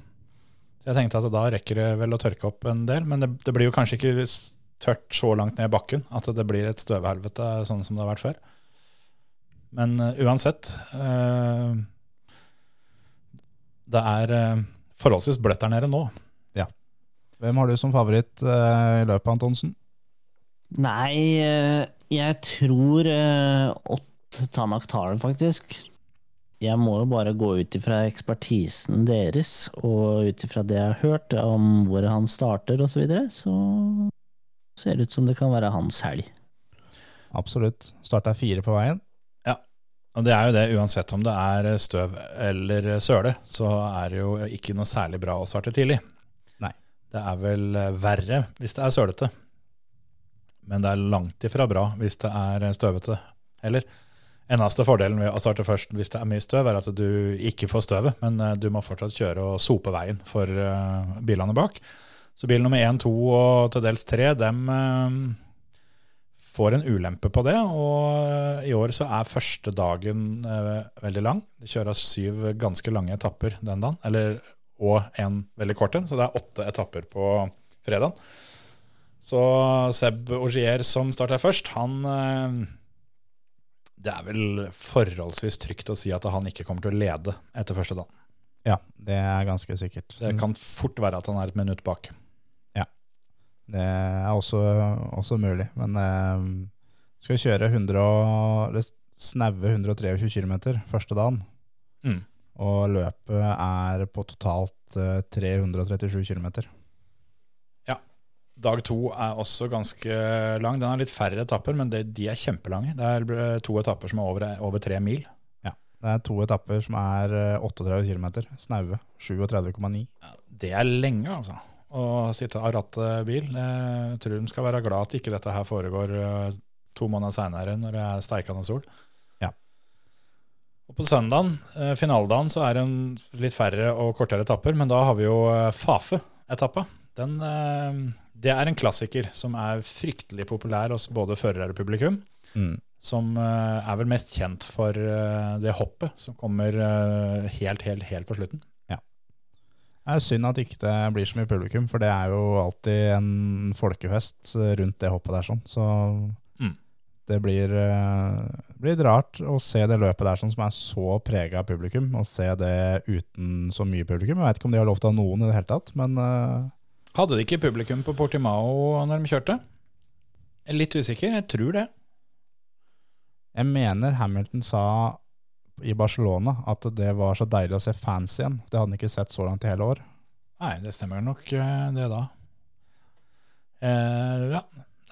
Så jeg tenkte at da rekker det vel å tørke opp en del, men det, det blir jo kanskje ikke tørt så langt ned i bakken at det blir et støvhelvete sånn som det har vært før. Men øh, uansett øh, Det er øh, forholdsvis bløtt der nede nå. Ja. Hvem har du som favoritt eh, i løpet, Antonsen? Nei, eh, jeg tror eh, Ott Tanak tar det, faktisk. Jeg må jo bare gå ut ifra ekspertisen deres, og ut ifra det jeg har hørt om hvor han starter osv., så, videre, så ser det ut som det kan være hans helg. Absolutt. Starta fire på veien. Og det er jo det, uansett om det er støv eller søle, så er det jo ikke noe særlig bra å starte tidlig. Nei. Det er vel verre hvis det er sølete. Men det er langt ifra bra hvis det er støvete. Eller eneste fordelen ved å starte først hvis det er mye støv, er at du ikke får støvet, men eh, du må fortsatt kjøre og sope veien for eh, bilene bak. Så bil nummer én, to og til dels tre, dem eh, får en ulempe på det. Og i år så er første dagen eh, veldig lang. Det kjøres syv ganske lange etapper den dagen. Eller, og en veldig kort en, så det er åtte etapper på fredagen. Så Seb Augier som starter først, han eh, Det er vel forholdsvis trygt å si at han ikke kommer til å lede etter første dagen. Ja, det er ganske sikkert. Det kan fort være at han er et minutt bak. Det er også, også mulig, men eh, skal kjøre 100 og, eller snaue 123 km første dagen. Mm. Og løpet er på totalt eh, 337 km. Dag to er også ganske lang. Den har litt færre etapper, men det, de er kjempelange. Det er eh, to etapper som er over, over tre mil. Det er to etapper som er eh, 38 km. Snaue 37,9. Det er lenge, altså. Å sitte av rattet bil. Jeg tror de skal være glad at ikke dette her foregår eh, to måneder seinere når det er steikende sol. Ja. Og på søndagen, eh, finaledagen, så er det en litt færre og kortere etapper, men da har vi jo eh, Fafe-etappa. Eh, det er en klassiker som er fryktelig populær hos både førere og publikum. Mm. Som eh, er vel mest kjent for eh, det hoppet som kommer eh, helt, helt, helt på slutten. Det er synd at ikke det blir så mye publikum, for det er jo alltid en folkefest rundt det hoppet der. sånn. Så Mm. det blir, uh, blir rart å se det løpet der sånn, som er så prega av publikum, og se det uten så mye publikum. Jeg vet ikke om de har lov til å ha noen i det hele tatt, men uh, Hadde de ikke publikum på Portimao når de kjørte? Jeg er litt usikker, jeg tror det. jeg mener Hamilton sa i Barcelona at det var så deilig å se fans igjen. Det hadde han ikke sett så langt i hele år. Nei, det stemmer nok eh, det da. Eh, ja.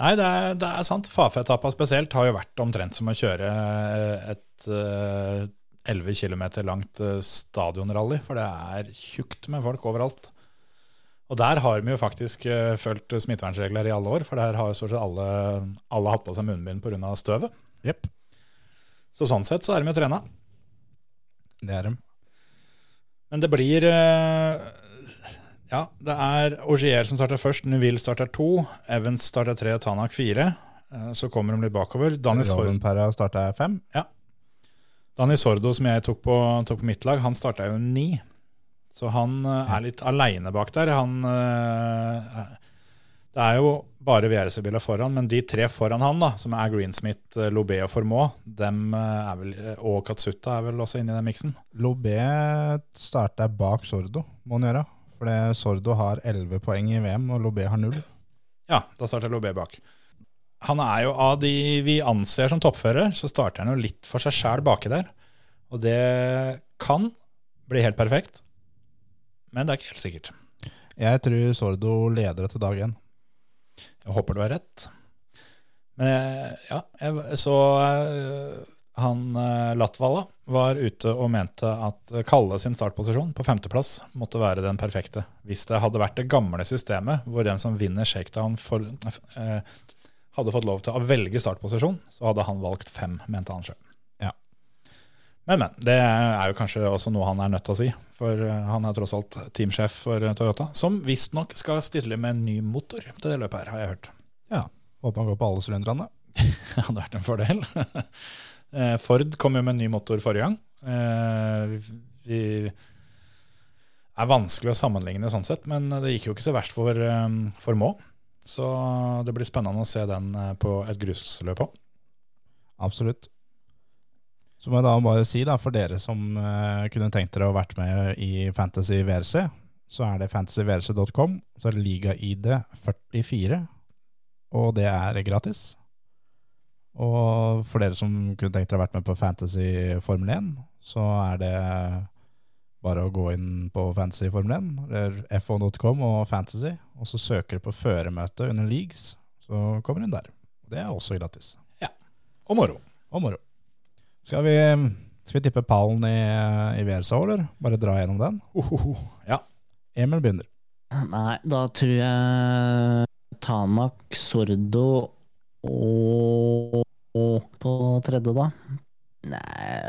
Nei, det er, det er sant. Fafe-etappa spesielt har jo vært omtrent som å kjøre eh, et, eh, 11 km langt eh, stadionrally, for det er tjukt med folk overalt. Og der har vi jo faktisk eh, fulgt smittevernregler i alle år, for der har jo stort sett alle, alle hatt på seg munnbind pga. støvet. Yep. Så sånn sett så er de jo trena. Det er dem. Men det blir eh, Ja, det er Augier som starter først, Nuville starter to, Evans starter tre, Tanak fire. Eh, Så kommer de litt bakover. Dani Sordo, starta fem. Dani Sordo som jeg tok på, tok på mitt lag, han starta jo ni. Så han eh, er litt aleine bak der. Han Det er jo bare VRC-biler foran, men de tre foran han, da, som er Greensmith, eh, Lobé og Formaux, eh, vel, og Katsuta er vel også inne i den miksen. Lobé starter bak Sordo, må han gjøre. For Sordo har 11 poeng i VM, og Lobé har null. Ja, da starter Lobé bak. Han er jo av de vi anser som toppfører, så starter han jo litt for seg sjæl baki der. Og det kan bli helt perfekt, men det er ikke helt sikkert. Jeg tror Sordo leder etter dag én. Jeg håper du har rett. Men ja, jeg så eh, han eh, Latvala var ute og mente at Kalle sin startposisjon på femteplass måtte være den perfekte. Hvis det hadde vært det gamle systemet hvor den som vinner shakedown for, eh, hadde fått lov til å velge startposisjon, så hadde han valgt fem, mente han sjøl. Men, men. Det er jo kanskje også noe han er nødt til å si. For eh, han er tross alt teamsjef for eh, Toyota, som visstnok skal stille med en ny motor til det løpet her, har jeg hørt. Ja. Håper han går på alle sylinderne. Det hadde vært en fordel. Eh, Ford kom jo med en ny motor forrige gang. Vi er vanskelig å sammenligne sånn sett, men det gikk jo ikke så verst for, for Må. Så det blir spennende å se den på et grusløp òg. Absolutt. Så må jeg da bare si, da, for dere som uh, kunne tenkt dere å vært med i Fantasy VRC, så er det fantasyvrc.com, så er det liga-ID 44, og det er gratis. Og for dere som kunne tenkt dere å vært med på Fantasy Formel 1, så er det bare å gå inn på Fantasy Formel 1, eller fo.com og Fantasy, og så søker du på føremøte under leagues, så kommer du inn der. Det er også gratis. Ja. Og moro. Og moro. Skal vi, skal vi tippe pallen i, i VRC, eller? Bare dra gjennom den? Ohoho. Ja. Emil begynner. Nei, da tror jeg Tanak, Sordo og, og på tredje, da. Nei,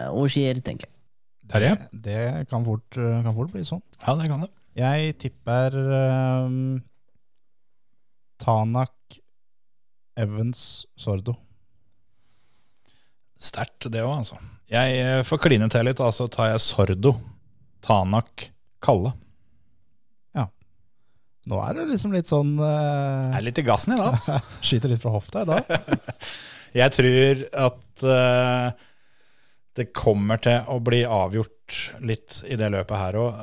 Augier, tenker jeg. Terje? Det kan fort, kan fort bli sånn. Ja, det kan det. Jeg tipper um, Tanak, Evans, Sordo. Sterkt, det òg, altså. Jeg eh, får kline til litt, og så tar jeg Sordo, Tanak, Kalle. Ja. Nå er det liksom litt sånn uh... Jeg er litt i gassen i dag. Altså. Skyter litt fra hofta i dag. Jeg tror at uh, det kommer til å bli avgjort litt i det løpet her òg.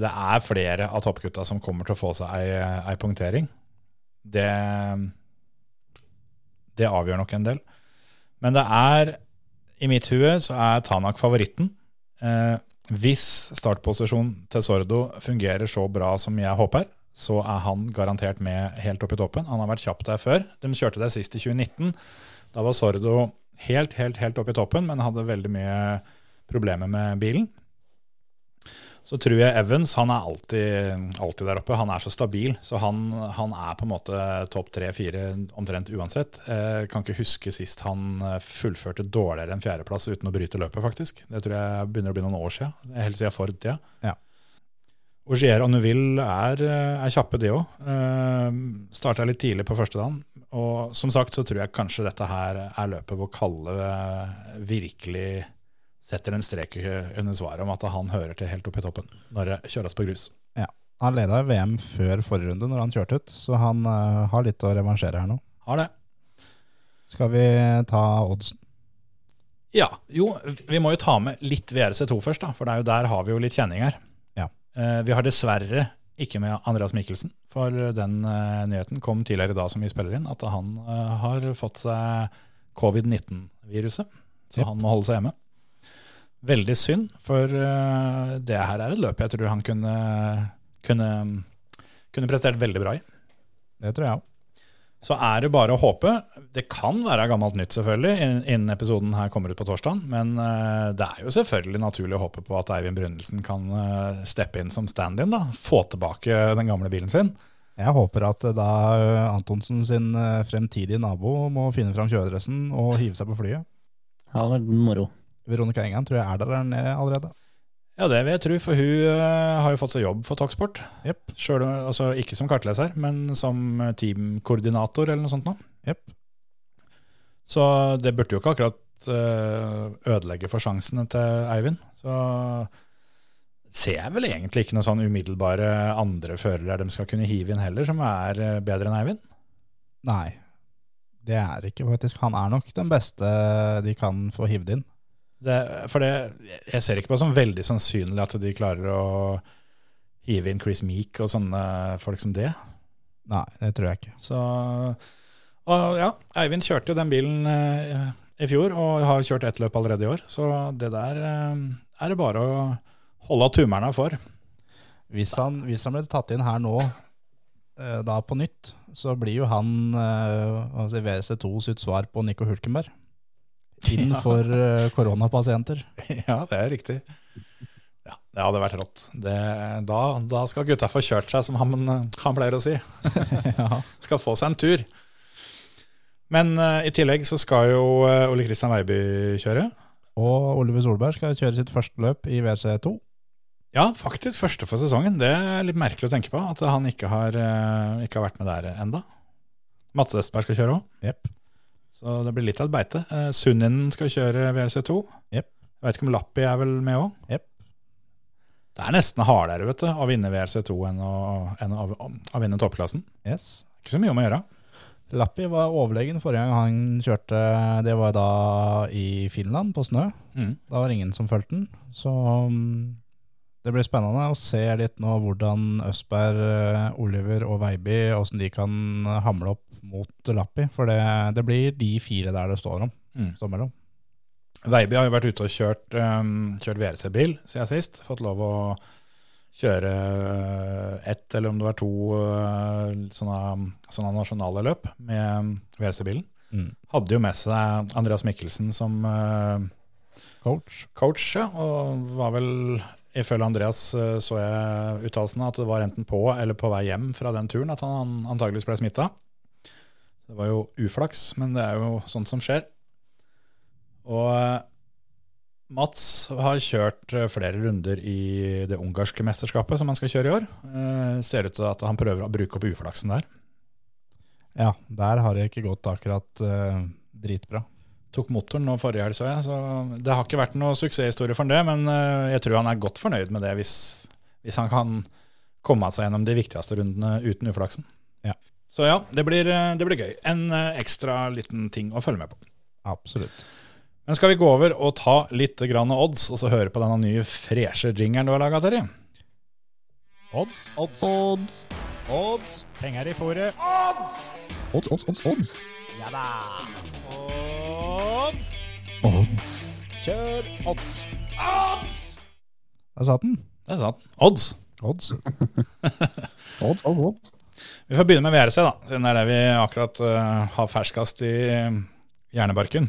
det er flere av toppgutta som kommer til å få seg ei, ei punktering. Det, det avgjør nok en del. Men det er, i mitt hue, så er Tanak favoritten. Eh, hvis startposisjonen til Sordo fungerer så bra som jeg håper, så er han garantert med helt opp i toppen. Han har vært kjapp der før. De kjørte der sist i 2019. Da var Sordo helt, helt, helt opp i toppen, men hadde veldig mye problemer med bilen. Så tror jeg Evans han er alltid, alltid der oppe. Han er så stabil, så han, han er på en måte topp tre-fire omtrent uansett. Jeg kan ikke huske sist han fullførte dårligere enn fjerdeplass uten å bryte løpet, faktisk. Det tror jeg begynner å bli noen år siden. Helt siden Ford-tida. Ja. Augier og Neuville er, er kjappe, de òg. Starta litt tidlig på første dagen. Og som sagt så tror jeg kanskje dette her er løpet hvor Kalle eh, virkelig setter en strek under svaret om at han hører til helt opp i toppen når det kjøres på grus. Han leda VM før forrige runde når han kjørte ut, så han uh, har litt å revansjere her nå. Har det. Skal vi ta oddsen? Ja, jo, vi må jo ta med litt VRC2 først, da, for det er jo der har vi jo litt kjenning her. Ja. Uh, vi har dessverre ikke med Andreas Mikkelsen, for den uh, nyheten kom tidligere i dag som vi spiller inn, at han har fått seg covid-19-viruset, så yep. han må holde seg hjemme. Veldig synd, for eh, det her er et løp jeg tror han kunne, kunne, kunne prestert veldig bra i. Det tror jeg òg. Så er det bare å håpe. Det kan være gammelt nytt, selvfølgelig, innen episoden her kommer ut på torsdag. Men eh, det er jo selvfølgelig naturlig å håpe på at Eivind Brynildsen kan eh, steppe inn som stand-in. da, Få tilbake den gamle bilen sin. Jeg håper at da Antonsen sin fremtidige nabo må finne fram kjøredressen og hive seg på flyet. Det hadde vært moro. Veronica Engan tror jeg er der nede allerede. Ja, det vil jeg tro, for hun eh, har jo fått seg jobb for Talksport. Yep. Selv, altså, ikke som kartleser, men som teamkoordinator eller noe sånt. Nå. Yep. Så det burde jo ikke akkurat eh, ødelegge for sjansene til Eivind. Så ser jeg vel egentlig ikke noen sånn umiddelbare andre førere de skal kunne hive inn heller, som er eh, bedre enn Eivind. Nei, det er ikke faktisk. Han er nok den beste de kan få hivd inn. Det, for det, jeg ser ikke på det som veldig sannsynlig at de klarer å hive inn Chris Meek og sånne folk som det. Nei, det tror jeg ikke. Så, og ja, Eivind kjørte jo den bilen eh, i fjor og har kjørt ett løp allerede i år. Så det der eh, er det bare å holde tumerne for. Hvis han, hvis han ble tatt inn her nå, eh, da på nytt, så blir jo han eh, jeg si, WC2 sitt svar på Nico Hulkenberg. Inn for eh, koronapasienter. Ja, det er riktig. Ja, det hadde vært rått. Det, da, da skal gutta få kjørt seg, som han, han pleier å si. ja. Skal få seg en tur. Men uh, i tillegg så skal jo uh, Ole Kristian Weiby kjøre. Og Oliver Solberg skal kjøre sitt første løp i WC2. Ja, faktisk første for sesongen. Det er litt merkelig å tenke på, at han ikke har, uh, ikke har vært med der enda. Mats Westberg skal kjøre òg. Jepp. Så det blir litt av et beite. Eh, Sunninen skal kjøre VRC2. Jep. Jeg vet ikke om Lappi er vel med òg? Jep. Det er nesten hardere vet du, å vinne VRC2 enn å, enn å, å vinne toppklassen. Yes. Ikke så mye om å gjøre. Lappi var overlegen forrige gang han kjørte. Det var da i Finland, på snø. Mm. Da var det ingen som fulgte den. Så um, det blir spennende å se litt nå hvordan Østberg, eh, Oliver og Veiby hvordan de kan hamle opp mot Lappi. For det, det blir de fire der det står om. Mm. Står mellom. Veiby har jo vært ute og kjørt, um, kjørt VRC-bil siden sist. Fått lov å kjøre eh, ett, eller om det var to eh, sånne, sånne nasjonale løp med VRC-bilen. Mm. Hadde jo med seg Andreas Mikkelsen som uh, Coach. coach, ja, og var vel Ifølge Andreas så jeg uttalelsene at det var enten på eller på vei hjem fra den turen at han antageligvis ble smitta. Det var jo uflaks, men det er jo sånt som skjer. Og eh, Mats har kjørt eh, flere runder i det ungarske mesterskapet som han skal kjøre i år. Eh, ser ut til at han prøver å bruke opp uflaksen der. Ja, der har det ikke gått akkurat eh, dritbra. Tok motoren nå forrige helg, så jeg. Så det har ikke vært noe suksesshistorie for det, men eh, jeg tror han er godt fornøyd med det hvis, hvis han kan komme seg gjennom de viktigste rundene uten uflaksen. Ja. Så ja, det blir, eh, det blir gøy. En eh, ekstra liten ting å følge med på. Absolutt. Men skal vi gå over og ta litt grann odds, og så høre på denne nye freshe jingeren du har laga, Terje? Odds, odds, Odds, odds. Penger i fòret. Odds! odds, odds, odds. odds. Ja da. Odds. odds. Kjør odds! Odds! Der satt den. Det satt den. Odds. Odds. Odds, odds, odds. Vi får begynne med VRC, da, siden det er det vi akkurat uh, har ferskast i eh, hjernebarken.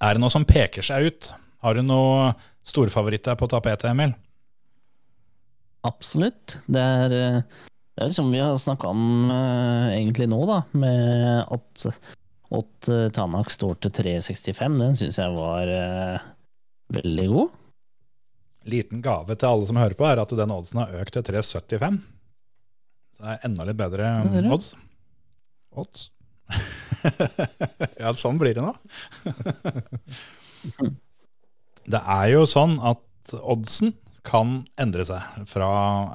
Er det noe som peker seg ut? Har du noe storfavoritter på tapetet, Emil? Absolutt. Det er, eh, det er som vi har snakka om uh, egentlig nå, da, med at, at Tanak står til 3,65. Den syns jeg var uh, veldig god. Liten gave til alle som hører på, er at den oddsen har økt til 3,75. Så det er enda litt bedre det. odds. Odds. ja, sånn blir det nå. det er jo sånn at oddsen kan endre seg fra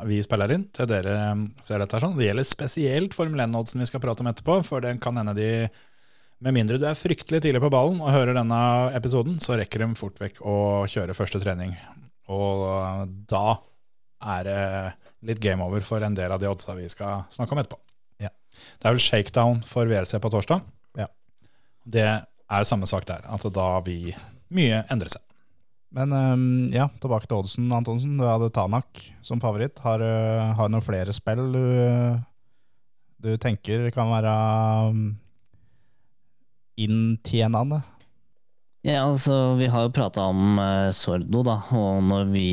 vi spiller inn til dere ser dette her sånn. Det gjelder spesielt Formel 1-oddsen vi skal prate om etterpå, for den kan hende de med mindre du er fryktelig tidlig på ballen og hører denne episoden, så rekker de fort vekk å kjøre første trening. Og da er det litt game over for en del av de oddsa vi skal snakke om etterpå. Ja. Det er vel shakedown for VRC på torsdag. Ja. Det er samme sak der, at da vil mye endre seg. Men um, ja, tilbake til oddsen, Antonsen. Du hadde Tanak som favoritt. Har du har du noen flere spill du, du tenker kan være um, inntjenende? Ja, altså, Vi har jo prata om uh, Sordo, da, og når vi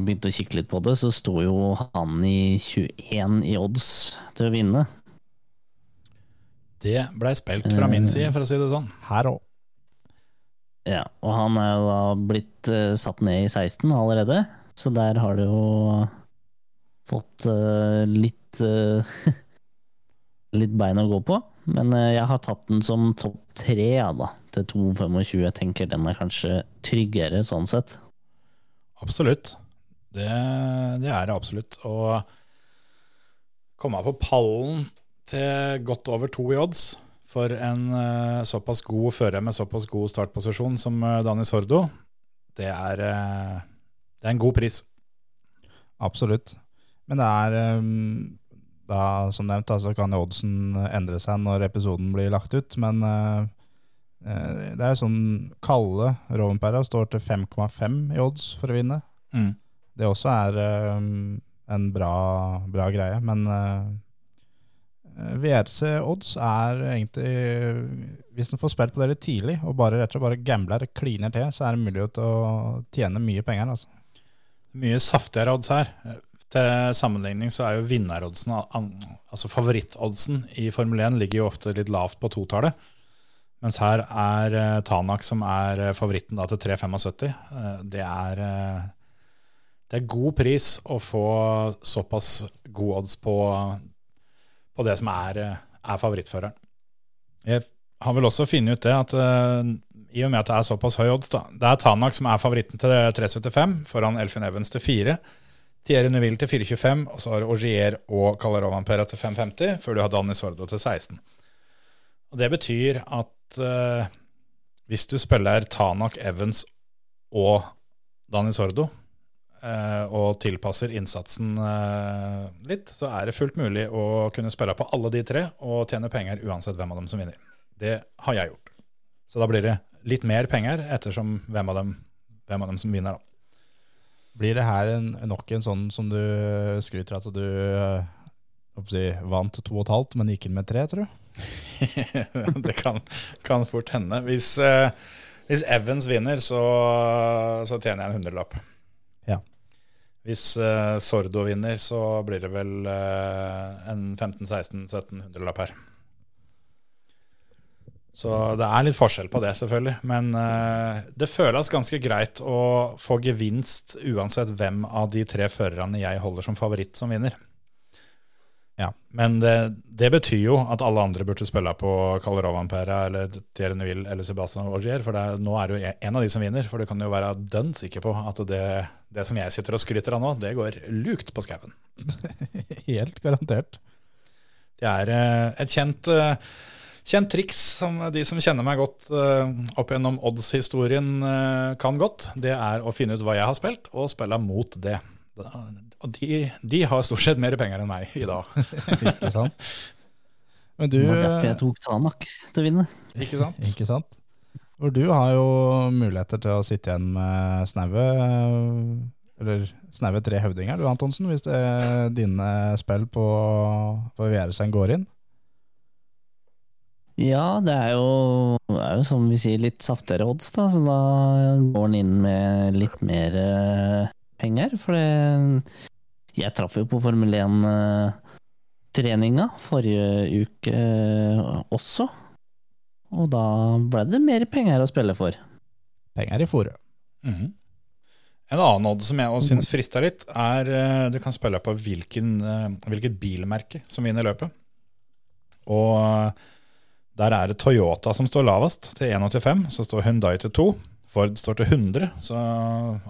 begynte å kikke litt på det, så sto jo han i 21 i odds til å vinne. Det blei spilt fra min side, for å si det sånn. Her òg. Ja, og han er jo da blitt uh, satt ned i 16 allerede, så der har det jo fått uh, litt uh, litt bein å gå på. Men jeg har tatt den som topp tre, ja, da, til 2,25. Jeg tenker den er kanskje tryggere sånn sett. Absolutt. Det, det er det absolutt. Å komme på pallen til godt over to i odds for en uh, såpass god fører med såpass god startposisjon som uh, Dani Sordo, det er, uh, det er en god pris. Absolutt. Men det er um, da, som nevnt, så så kan oddsen endre seg når episoden blir lagt ut. Men eh, det er jo sånn kalde Rovenpera står til 5,5 i odds for å vinne. Det også er um, en bra, bra greie. Men uh, VRC-odds er egentlig Hvis en får spilt på det litt tidlig, og bare rett og slett bare gambler kliner til, så er det mulig til å tjene mye penger. altså. Mye saftigere odds her. Til sammenligning så er jo vinneroddsen, altså favorittoddsen i Formel 1, ligger jo ofte litt lavt på totallet. Mens her er uh, Tanak som er eh, favoritten da til 3,75. Uh, det er eh, det er god pris å få såpass god odds på, på det som er, eh, er favorittføreren. Jeg har vel også funnet ut det at eh, i og med at det er såpass høy odds, da, det er Tanak som er favoritten til 3,75, foran Elfin Evans til 4. Thierry Neuville til 4,25, og så har du Augier og Calderón-Ampera til 5,50, før du har Danny Sordo til 16. Og Det betyr at eh, hvis du spiller Tanak, Evans og Dani Sordo, eh, og tilpasser innsatsen eh, litt, så er det fullt mulig å kunne spille på alle de tre og tjene penger uansett hvem av dem som vinner. Det har jeg gjort. Så da blir det litt mer penger ettersom hvem av dem, hvem av dem som vinner. Da. Blir det her en, nok en sånn som du skryter at du eh, hva skal jeg si, vant to og et halvt, men gikk inn med tre, tror du? det kan, kan fort hende. Hvis, eh, hvis Evans vinner, så, så tjener jeg en hundrelapp. Ja. Hvis eh, Sordo vinner, så blir det vel eh, en 15-16-17 hundrelapp her. Så det er litt forskjell på det, selvfølgelig. Men eh, det føles ganske greit å få gevinst uansett hvem av de tre førerne jeg holder som favoritt, som vinner. Ja. Men det, det betyr jo at alle andre burde spille på Calderón-Ampera eller Thierry Neville eller Sebastian Augier, for det, nå er det jo en av de som vinner. For du kan jo være dønn sikker på at det, det som jeg sitter og skryter av nå, det går lukt på skauen. Helt garantert. Det er eh, et kjent, eh, kjent triks som de som kjenner meg godt eh, opp gjennom odds-historien kan godt. Det er å finne ut hva jeg har spilt, og spille mot det. Og de, de har stort sett mer penger enn meg i dag. Ikke sant? Men du, Det var derfor jeg tok Tanak til å vinne. Ikke sant? ikke sant? For du har jo muligheter til å sitte igjen med snaue Eller snaue tre høvdinger, du Antonsen, hvis det er dine spill på, på VR-en går inn. Ja, det er jo, det er jo som vi sier, litt saftigere odds, da. Så da går den inn med litt mer eh, penger. For det, jeg traff jo på Formel 1-treninga forrige uke eh, også. Og da ble det mer penger å spille for. Penger i fòret. Mhm. En annen odd som jeg også syns frister litt, er eh, du kan spille på hvilken, eh, hvilket bilmerke som vinner løpet. Og eh, der er det Toyota som står lavest, til 1,85. Så står Hyundai til 2. Ford står til 100, så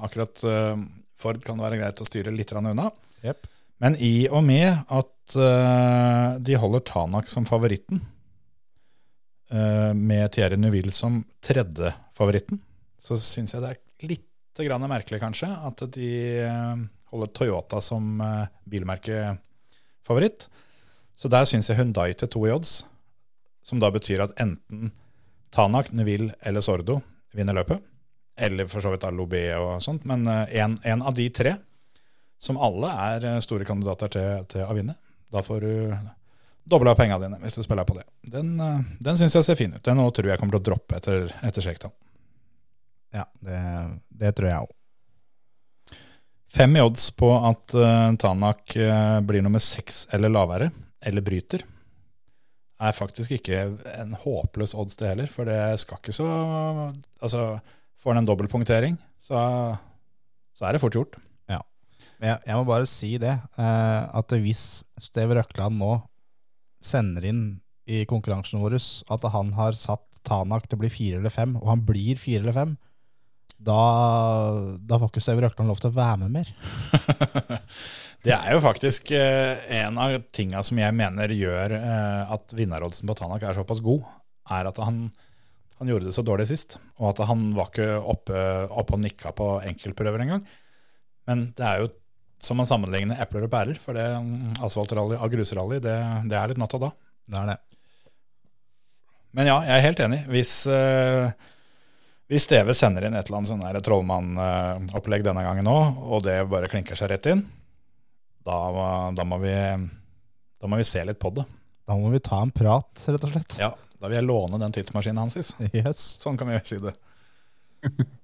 akkurat eh, Ford kan være greit å styre litt unna. Jepp. Men i og med at uh, de holder Tanak som favoritten, uh, med Thierry Neuville som tredje favoritten, så syns jeg det er litt grann merkelig, kanskje, at de uh, holder Toyota som uh, bilmerkefavoritt. Så der syns jeg Hundai til to i odds, som da betyr at enten Tanak, Neville eller Sordo vinner løpet. Eller for så vidt Alobé og sånt, men én av de tre, som alle er eh, store kandidater til, til å vinne. Da får du dobla pengene dine hvis du spiller på det. Den, eh, den syns jeg ser fin ut. Den nå tror jeg kommer til å droppe etter, etter Shakedown. Ja, det, det tror jeg òg. Fem i odds på at uh, Tanak uh, blir nummer seks eller lavere, eller bryter, er faktisk ikke en håpløs odds det heller. For det skal ikke så Altså, får han en dobbeltpunktering, så, så er det fort gjort. Jeg, jeg må bare si det, eh, at hvis Steve Røkland nå sender inn i konkurransen vår at han har satt Tanak til å bli fire eller fem, og han blir fire eller fem, da, da får ikke Steve Røkland lov til å være med mer. Det er jo faktisk eh, en av tinga som jeg mener gjør eh, at vinneroddsen på Tanak er såpass god, er at han, han gjorde det så dårlig sist, og at han var ikke oppe, oppe og nikka på enkeltprøver engang. Men det er jo som man sammenligner epler og pærer, for det mm, asfaltrally av grusrally, det, det er litt natt og da. Det er det. Men ja, jeg er helt enig. Hvis, uh, hvis Steve sender inn et eller annet sånn trollmann-opplegg denne gangen òg, og det bare klinker seg rett inn, da, da, må vi, da må vi se litt på det. Da må vi ta en prat, rett og slett. Ja, Da vil jeg låne den tidsmaskinen hans. Yes. Sånn kan vi si det.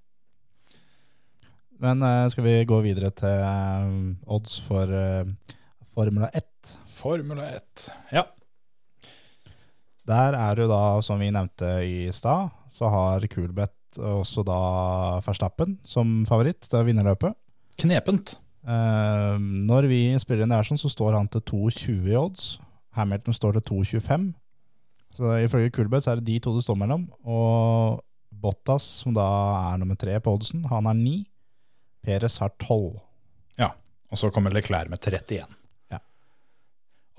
Men eh, skal vi gå videre til eh, odds for eh, Formula 1? Formula 1. Ja. Der er jo da, som vi nevnte i stad, så har Kulbeth også da Verstappen som favoritt til vinnerløpet. Knepent. Eh, når vi spiller inn det her sånn, så står han til 2,20 i odds. Hamilton står til 2,25. Så ifølge Kulbeth så er det de to det står mellom. Og Bottas, som da er nummer tre på oddsen, han er 9. Peres har 12. Ja. Og så kommer Leclerc med 31. Ja.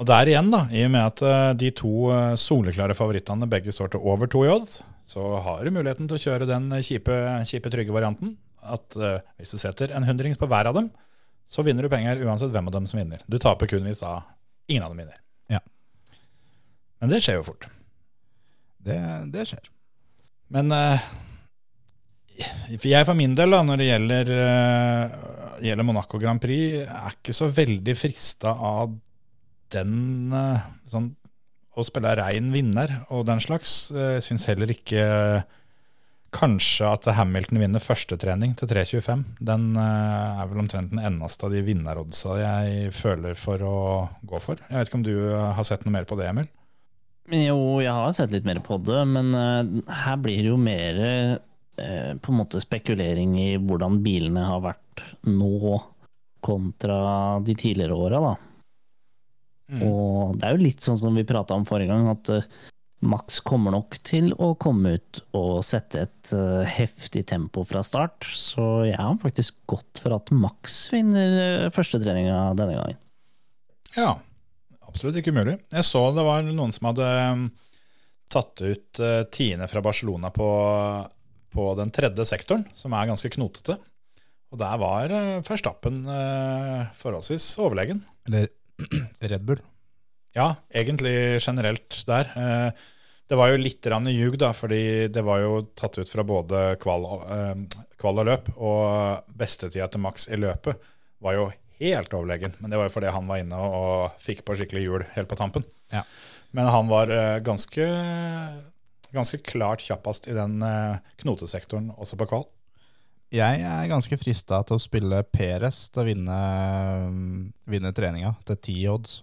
Og der igjen, da, i og med at eh, de to eh, soleklare favorittene begge står til over to i odds, så har du muligheten til å kjøre den kjipe, kjipe trygge varianten. At uh, hvis du setter en hundrings på hver av dem, så vinner du penger uansett hvem av dem som vinner. Du taper kun hvis da ingen av dem vinner. Ja. Men det skjer jo fort. Det, det skjer. Men eh, for jeg for min del, da, når det gjelder, uh, gjelder Monaco Grand Prix, er ikke så veldig frista av den uh, sånn, Å spille rein vinner og den slags. Jeg syns heller ikke kanskje at Hamilton vinner første trening til 3.25. Den eh, er vel omtrent den eneste av de vinneroddsa jeg føler for å gå for. Jeg vet ikke om du har sett noe mer på det, Emil? Jo, jeg har sett litt mer på det, men eh, her blir det jo mer eh, på en måte spekulering i hvordan bilene har vært nå kontra de tidligere åra, da. Og det er jo litt sånn som vi prata om forrige gang, at eh, Max kommer nok til å komme ut og sette et eh, heftig tempo fra start. Så jeg har faktisk gått for at Max vinner uh, førstetreninga denne gangen. Ja, absolutt ikke umulig. Jeg så det var noen som hadde tatt ut tiende fra Barcelona på, på den tredje sektoren, som er ganske knotete. Og der var førstappen Verstappen uh, forholdsvis overlegen. Eller Red Bull. Ja, egentlig generelt der. Eh, Det var jo litt ljug, da, fordi det var jo tatt ut fra både kval, eh, kval og løp. Og bestetida til Max i løpet var jo helt overlegen. Men det var jo fordi han var inne og, fikk på skikkelig hjul helt på tampen. Ja. Men han var eh, ganske, ganske klart kjappest i den eh, knotesektoren også på kval. Jeg er ganske frista til å spille Peres til å vinne, vinne treninga til ti odds.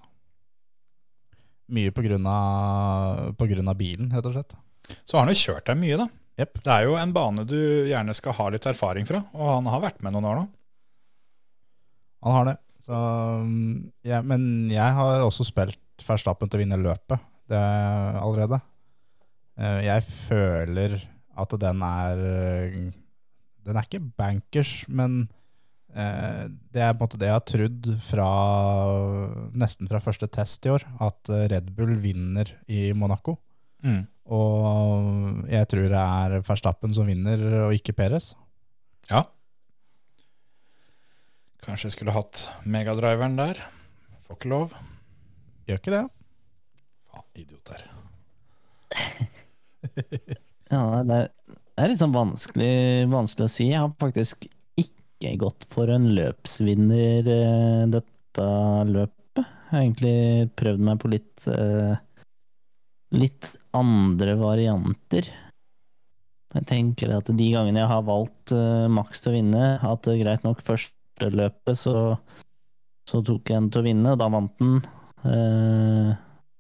Mye på grunn, av, på grunn av bilen, rett og slett. Så har han jo kjørt deg mye, da. Yep. Det er jo en bane du gjerne skal ha litt erfaring fra, og han har vært med noen år nå. Han har det. Så, mm, ja, men jeg har også spilt Verstappen til å vinne løpet det allerede. Eh, Jeg føler at den er Den er ikke bankers, men eh, det er på en måte det jeg har trodd fra nesten fra første test i år, at eh, Red Bull vinner i Monaco. Og jeg tror det er Verstappen som vinner, og ikke Peres. Ja. Kanskje jeg skulle hatt megadriveren der. Får ikke lov. Gjør ikke det? Faen, idioter. Ja, det er, det er litt sånn vanskelig, vanskelig å si. Jeg har faktisk ikke gått for en løpsvinner eh, dette løpet. Jeg har egentlig prøvd meg på litt eh, litt andre varianter. Jeg tenker at de gangene jeg har valgt uh, Max til å vinne, at er greit nok første løpet, så, så tok jeg den til å vinne, og da vant den. Uh,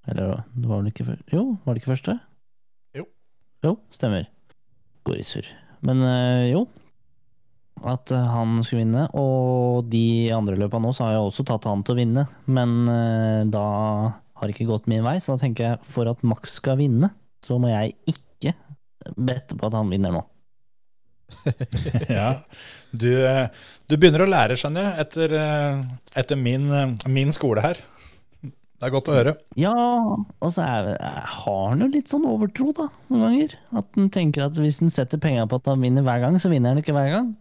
eller det var vel ikke Jo, var det ikke første? Jo. Stemmer. Går i surr. Men eh, jo. At eh, han skulle vinne. Og de andre løpa nå, så har jeg også tatt han til å vinne. Men eh, da har det ikke gått min vei, så da tenker jeg for at Max skal vinne, så må jeg ikke bette på at han vinner nå. Ja. Du, du begynner å lære, skjønner jeg, etter, etter min, min skole her. Det er godt å høre. Ja, og så er, har han jo litt sånn overtro, da, noen ganger. At han tenker at hvis han setter penger på at han vinner hver gang, så vinner han ikke hver gang.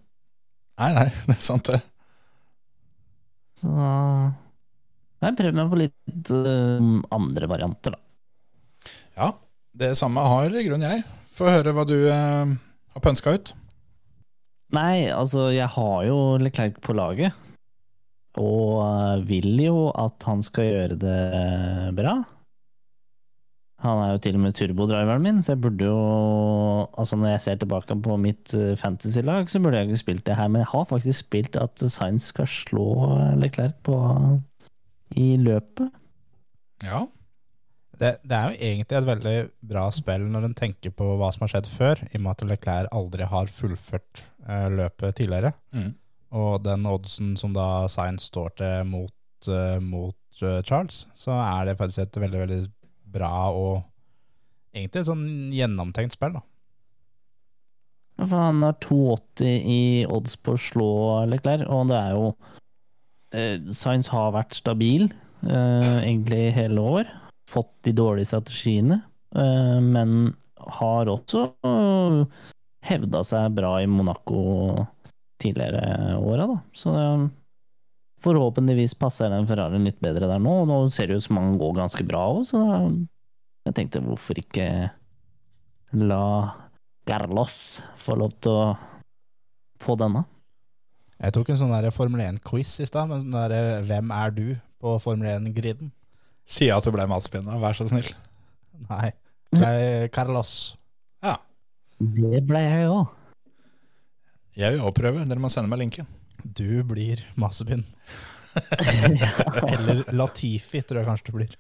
Nei, nei, det er sant det. Så jeg har prøvd meg på litt eh, andre varianter, da. Ja, det samme har i grunnen jeg. Få høre hva du eh, har pønska ut. Nei, altså, jeg har jo Leclerc på laget. Og eh, vil jo at han skal gjøre det bra. Han er jo til og med turbodriveren min, så jeg burde jo Altså Når jeg ser tilbake på mitt eh, fantasy-lag, så burde jeg ikke spilt det her, men jeg har faktisk spilt at Sainz skal slå Leclerc på i løpet. Ja. Det, det er jo egentlig et veldig bra spill når en tenker på hva som har skjedd før, i og med at Leclerc aldri har fullført eh, løpet tidligere. Mm. Og den oddsen som da Science står til mot, uh, mot uh, Charles, så er det faktisk et veldig, veldig bra og egentlig et sånn gjennomtenkt spill. da. Ja, For han har 2,80 i odds på å slå Leclerc, og det er jo uh, Sainz har vært stabil eh, egentlig hele år. Fått de dårlige strategiene, eh, men har også hevda seg bra i Monaco tidligere åra, da. Så eh, forhåpentligvis passer den Ferrarien litt bedre der nå. og Nå ser det ut som han går ganske bra òg, så da, jeg tenkte hvorfor ikke la Carlos få lov til å få denne. Jeg tok en sånn der Formel 1-quiz i stad, med sånn der 'Hvem er du?' på Formel 1-griden. Si at du ble matspinna, vær så snill. Nei, det er Carlos. Ja. Det ble jeg òg. Jeg vil også prøve. Dere må sende meg linken. Du blir Masebyen. Eller Latifi, tror jeg kanskje det blir.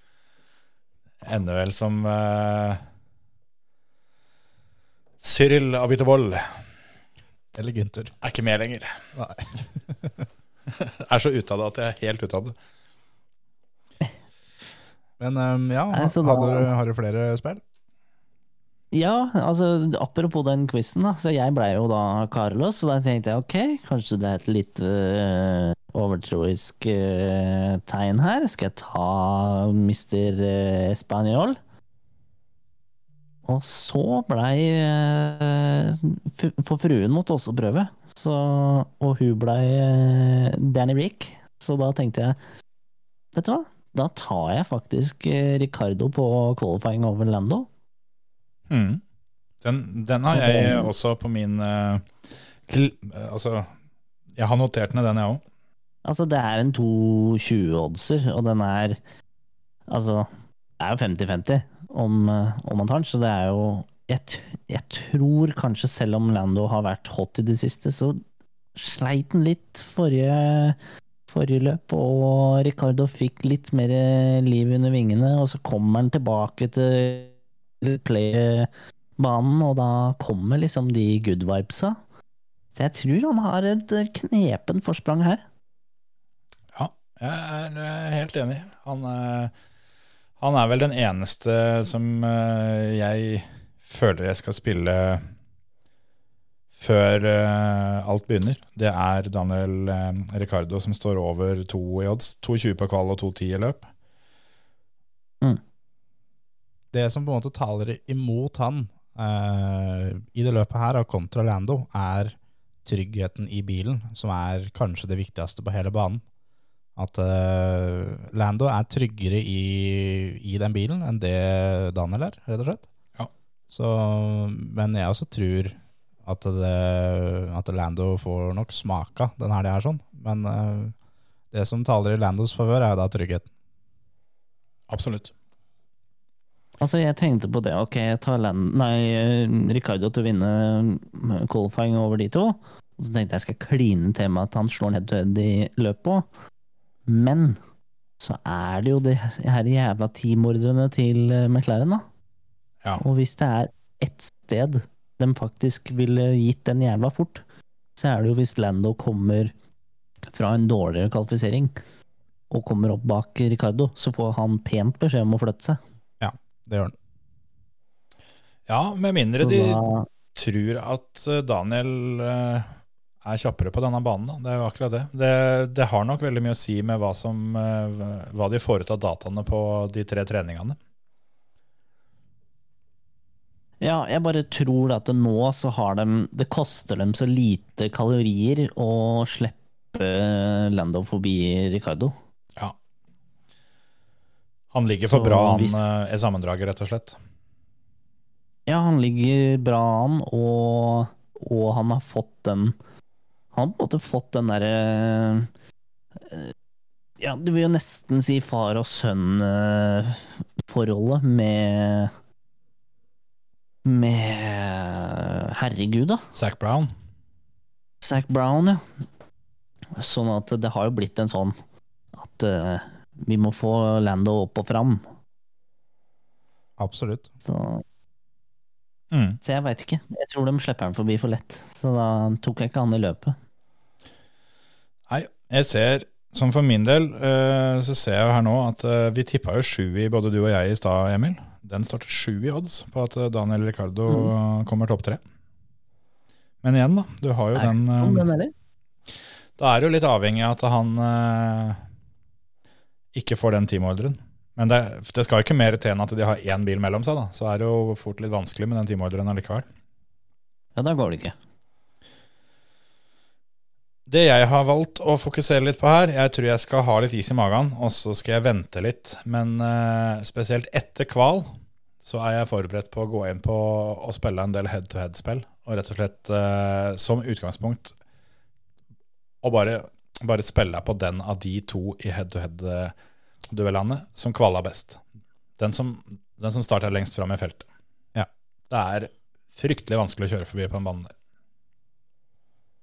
Ender vel som uh, Cyril Abiteboll. Eller Gunther. Er ikke med lenger. Nei. Er så ute av det at jeg er helt ute av det. Men um, ja, har, har, du, har du flere spill? Ja, altså apropos den quizen, da. Så jeg blei jo da Carlos, så da tenkte jeg ok, kanskje det er et litt øh, overtroisk øh, tegn her. Skal jeg ta Mr. Español? Og så blei øh, For fruen måtte også prøve, så, og hun blei Danny Rick. Så da tenkte jeg Vet du hva, da tar jeg faktisk Ricardo på qualifying over Lando. Mm. Den, den har jeg også på min eh, eh, Altså, jeg har notert ned den, jeg òg. Altså, det er en 2,20-oddser, og den er Altså, det er jo 50-50 om, eh, om man tar den, så det er jo jeg, jeg tror kanskje, selv om Lando har vært hot i det siste, så sleit han litt forrige, forrige løp, og Ricardo fikk litt mer liv under vingene, og så kommer han tilbake til play-banen, og da kommer liksom de good vibesa. Så jeg tror han har et knepen forsprang her. Ja, jeg er helt enig. Han, eh, han er vel den eneste som eh, jeg føler jeg skal spille før eh, alt begynner. Det er Daniel eh, Ricardo som står over to i odds. 2,20 på kval og 2,10 i løp. Det som på en måte taler imot han eh, i det løpet her, av kontra Lando, er tryggheten i bilen, som er kanskje det viktigste på hele banen. At eh, Lando er tryggere i, i den bilen enn det Daniel er, rett og slett. Ja. Så, men jeg også tror at, det, at Lando får nok smaka den her, sånn. Men eh, det som taler i Landos favør, er jo da tryggheten. Absolutt. Altså, jeg tenkte på det. Ok, jeg tar Land nei, eh, Ricardo til å vinne eh, qualifying over de to. Og så tenkte jeg skal kline til med at han slår ned head i løpet. Men så er det jo de her jævla teammorderne til eh, McLaren, da. Ja. Og hvis det er ett sted de faktisk ville gitt den jævla fort, så er det jo hvis Lando kommer fra en dårligere kvalifisering og kommer opp bak Ricardo, så får han pent beskjed om å flytte seg. Det gjør han. Ja, med mindre da, de tror at eh, Daniel eh, er kjappere på denne banen. Da. Det er jo akkurat det. det. Det har nok veldig mye å si med hva, som, eh, hva de får ut av dataene på de tre treningene. ja, jeg bare tror at nå så har de Det koster dem så lite kalorier å slippe Lando forbi Ricardo. Han ligger for Så bra an hvis- eh, i sammendraget, rett og slett. Ja, han ligger bra an, og, og han har fått den Han har på en måte fått den derre eh, Ja, du vil jo nesten si far og sønn-forholdet med Med Herregud, da. Zac Brown. Zac Brown, ja. Sånn at det har jo blitt en sånn at eh, vi må få Lando opp og fram. Absolutt. Så Mm. Så jeg veit ikke. Jeg tror de slipper han forbi for lett. Så da tok jeg ikke han i løpet. Nei, jeg ser Som for min del, eh, så ser jeg her nå at eh, vi tippa jo sju i både du og jeg i stad, Emil. Den starter sju i odds på at eh, Daniel Ricardo kommer topp tre. Men igjen, da. Du har jo Nei, den eh, den er det jo litt avhengig av at han ikke får den teamordren. Men det, det skal jo ikke mer til enn at de har én bil mellom seg, da. Så er det jo fort litt vanskelig med den teamordren allikevel. Ja, da går det ikke. Det jeg har valgt å fokusere litt på her, jeg tror jeg skal ha litt is i magen, og så skal jeg vente litt. Men eh, spesielt etter kval så er jeg forberedt på å gå inn på å spille en del head-to-head-spill. Og rett og slett eh, som utgangspunkt å bare, bare spille på den av de to i head-to-head-duellene som kvala best. Den som, den som starter lengst fram i feltet. Ja. Det er fryktelig vanskelig å kjøre forbi på en bane der.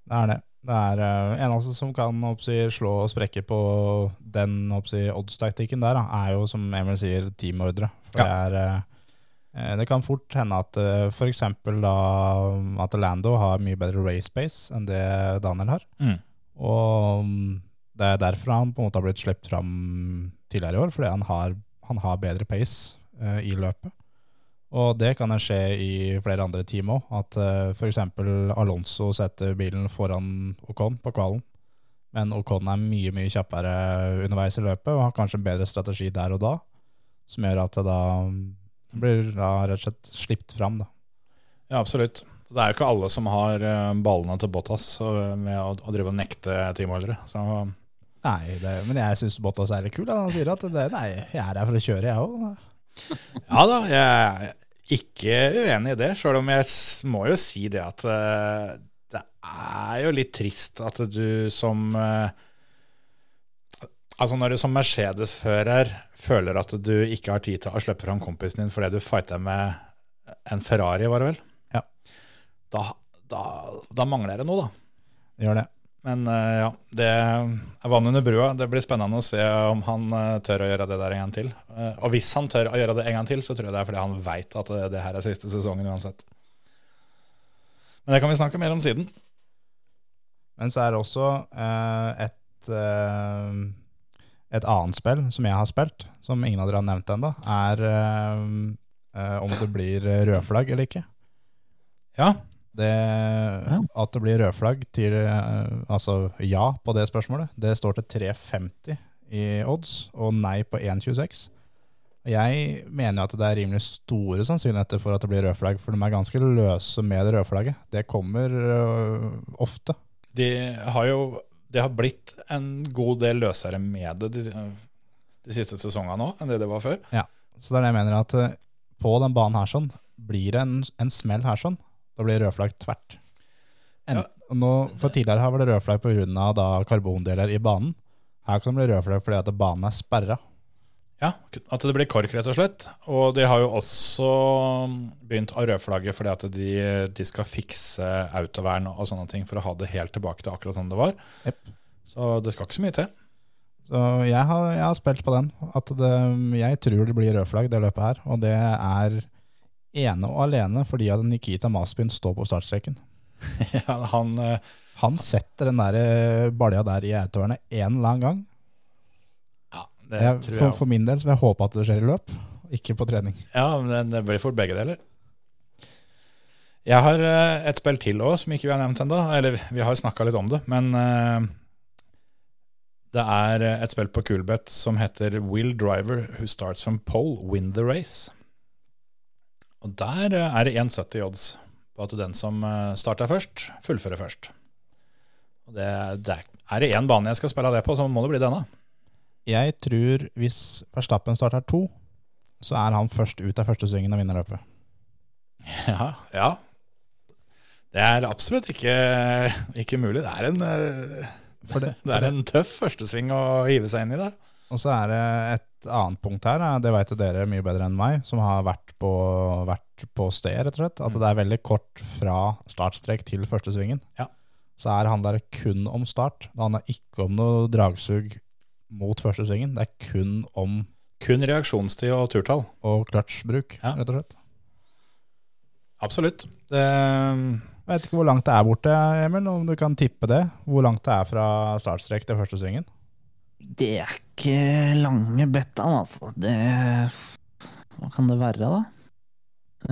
Det er det. Det er uh, eneste som kan oppsi, slå og sprekke på den odds-taktikken der, da, er jo, som Emil sier, teamordre. For det er eh, Det kan fort hende at uh, f.eks. at Lando har mye bedre race pace enn det Daniel har. Mm. Og um, det er derfor han på en måte har blitt sluppet fram tidligere i år, fordi han har, han har bedre pace uh, i løpet. Og det kan skje i flere andre team òg, at uh, f.eks. Alonso setter bilen foran Ocon på kvalen. Men Ocon er mye mye kjappere underveis i løpet og har kanskje en bedre strategi der og da, som gjør at det da blir da rett og slett slipt fram. da. Ja, absolutt. Det er jo ikke alle som har eh, ballene til Bottas eh, med å, å drive og nekte teamholdere. Så Nei, det, men jeg syns Bottas er litt kul. da. Han sier at det, nei, jeg er her for å kjøre, jeg òg. ja da, jeg er ikke uenig i det, sjøl om jeg må jo si det at eh, det er jo litt trist at du som eh, Altså når du som Mercedes-fører føler at du ikke har tid til å slippe fram kompisen din fordi du fighter med en Ferrari, var det vel? Ja. Da, da, da mangler det noe, da. Gjør det. Men eh, ja, det er vann under brua. Det blir spennende å se om han eh, tør å gjøre det der en gang til. Eh, og hvis han tør å gjøre det en gang til, så tror jeg det er fordi han veit at det, det her er siste sesongen uansett. Men det kan vi snakke mer om siden. Men så er det også uh, et, uh, et annet spill som jeg har spilt, som ingen av dere har nevnt ennå, er eh, om det blir rødflagg eller ikke. Ja, Det, At det blir rødflagg til eh, altså ja på det spørsmålet, det står til 3,50 i odds, og nei på 1,26. Jeg mener jo at det er rimelig store sannsynligheter for at det blir rødflagg, for de er ganske løse med det rødflagget. Det kommer uh, ofte. de har jo Det har blitt en god del løsere med det de, de siste sesongene nå enn det det var før. Så det er det jeg mener at øh, på den banen her sånn, blir det en, en smell her sånn, da blir rødflagg tvert. En, Ja. nå, for tidligere har det rødflagg av karbondeler i banen. Her kan det bli rødflagg fordi at banen er sperra. Ja, at det blir kork, rett og slett. Og de har jo også begynt å rødflagge fordi at de, de skal fikse autovern og sånne ting for å ha det helt tilbake til akkurat sånn det var. Yep. Så det skal ikke så mye til. Så jeg har, jeg har spilt på den. At det, jeg tror det blir rødflagg, det løpet her. Og det er ene og alene fordi at Nikita Maspin står på startstreken. ja, han, eh, Han setter den der eh, balja der i autovernet en eller annen gang. ja, det Jeg, tror for, jeg for min del så vil jeg håpe at det skjer i løp, ikke på trening. Ja, men det, blir fort begge deler. Jeg har eh, et spill til òg, som ikke vi har nevnt ennå. Eller vi har snakka litt om det, men det er et spill på Kulbeth som heter Will Driver Who Starts From Pole Win The Race. Og der eh, er det 1,70 odds på at den som eh, starter først, fullfører først. Og det, det er, er det én bane jeg skal spille det på, så må det bli denne. Jeg tror hvis Verstappen starter to, så er han først ut av første svingen og vinner løpet. Ja, ja. Det er absolutt ikke, ikke mulig. Det er en, eh, For det, det er en tøff førstesving å hive seg inn i der. Og så er det et annet punkt her, det vet jo dere mye bedre enn meg, som har vært på, vært på sted, rett og slett. At det er veldig kort fra startstrek til første svingen. Ja. Så er han der kun om start. Det handler ikke om noe dragsug mot første svingen. Det er kun om Kun reaksjonstid og turtall. og clutchbruk, Ja. rett og slett. Absolutt. Det, Jeg vet ikke hvor langt det er borte, Emil, om du kan tippe det. Hvor langt det er fra startstrek til første svingen. Det er ikke lange betta, altså. Det Hva kan det være, da?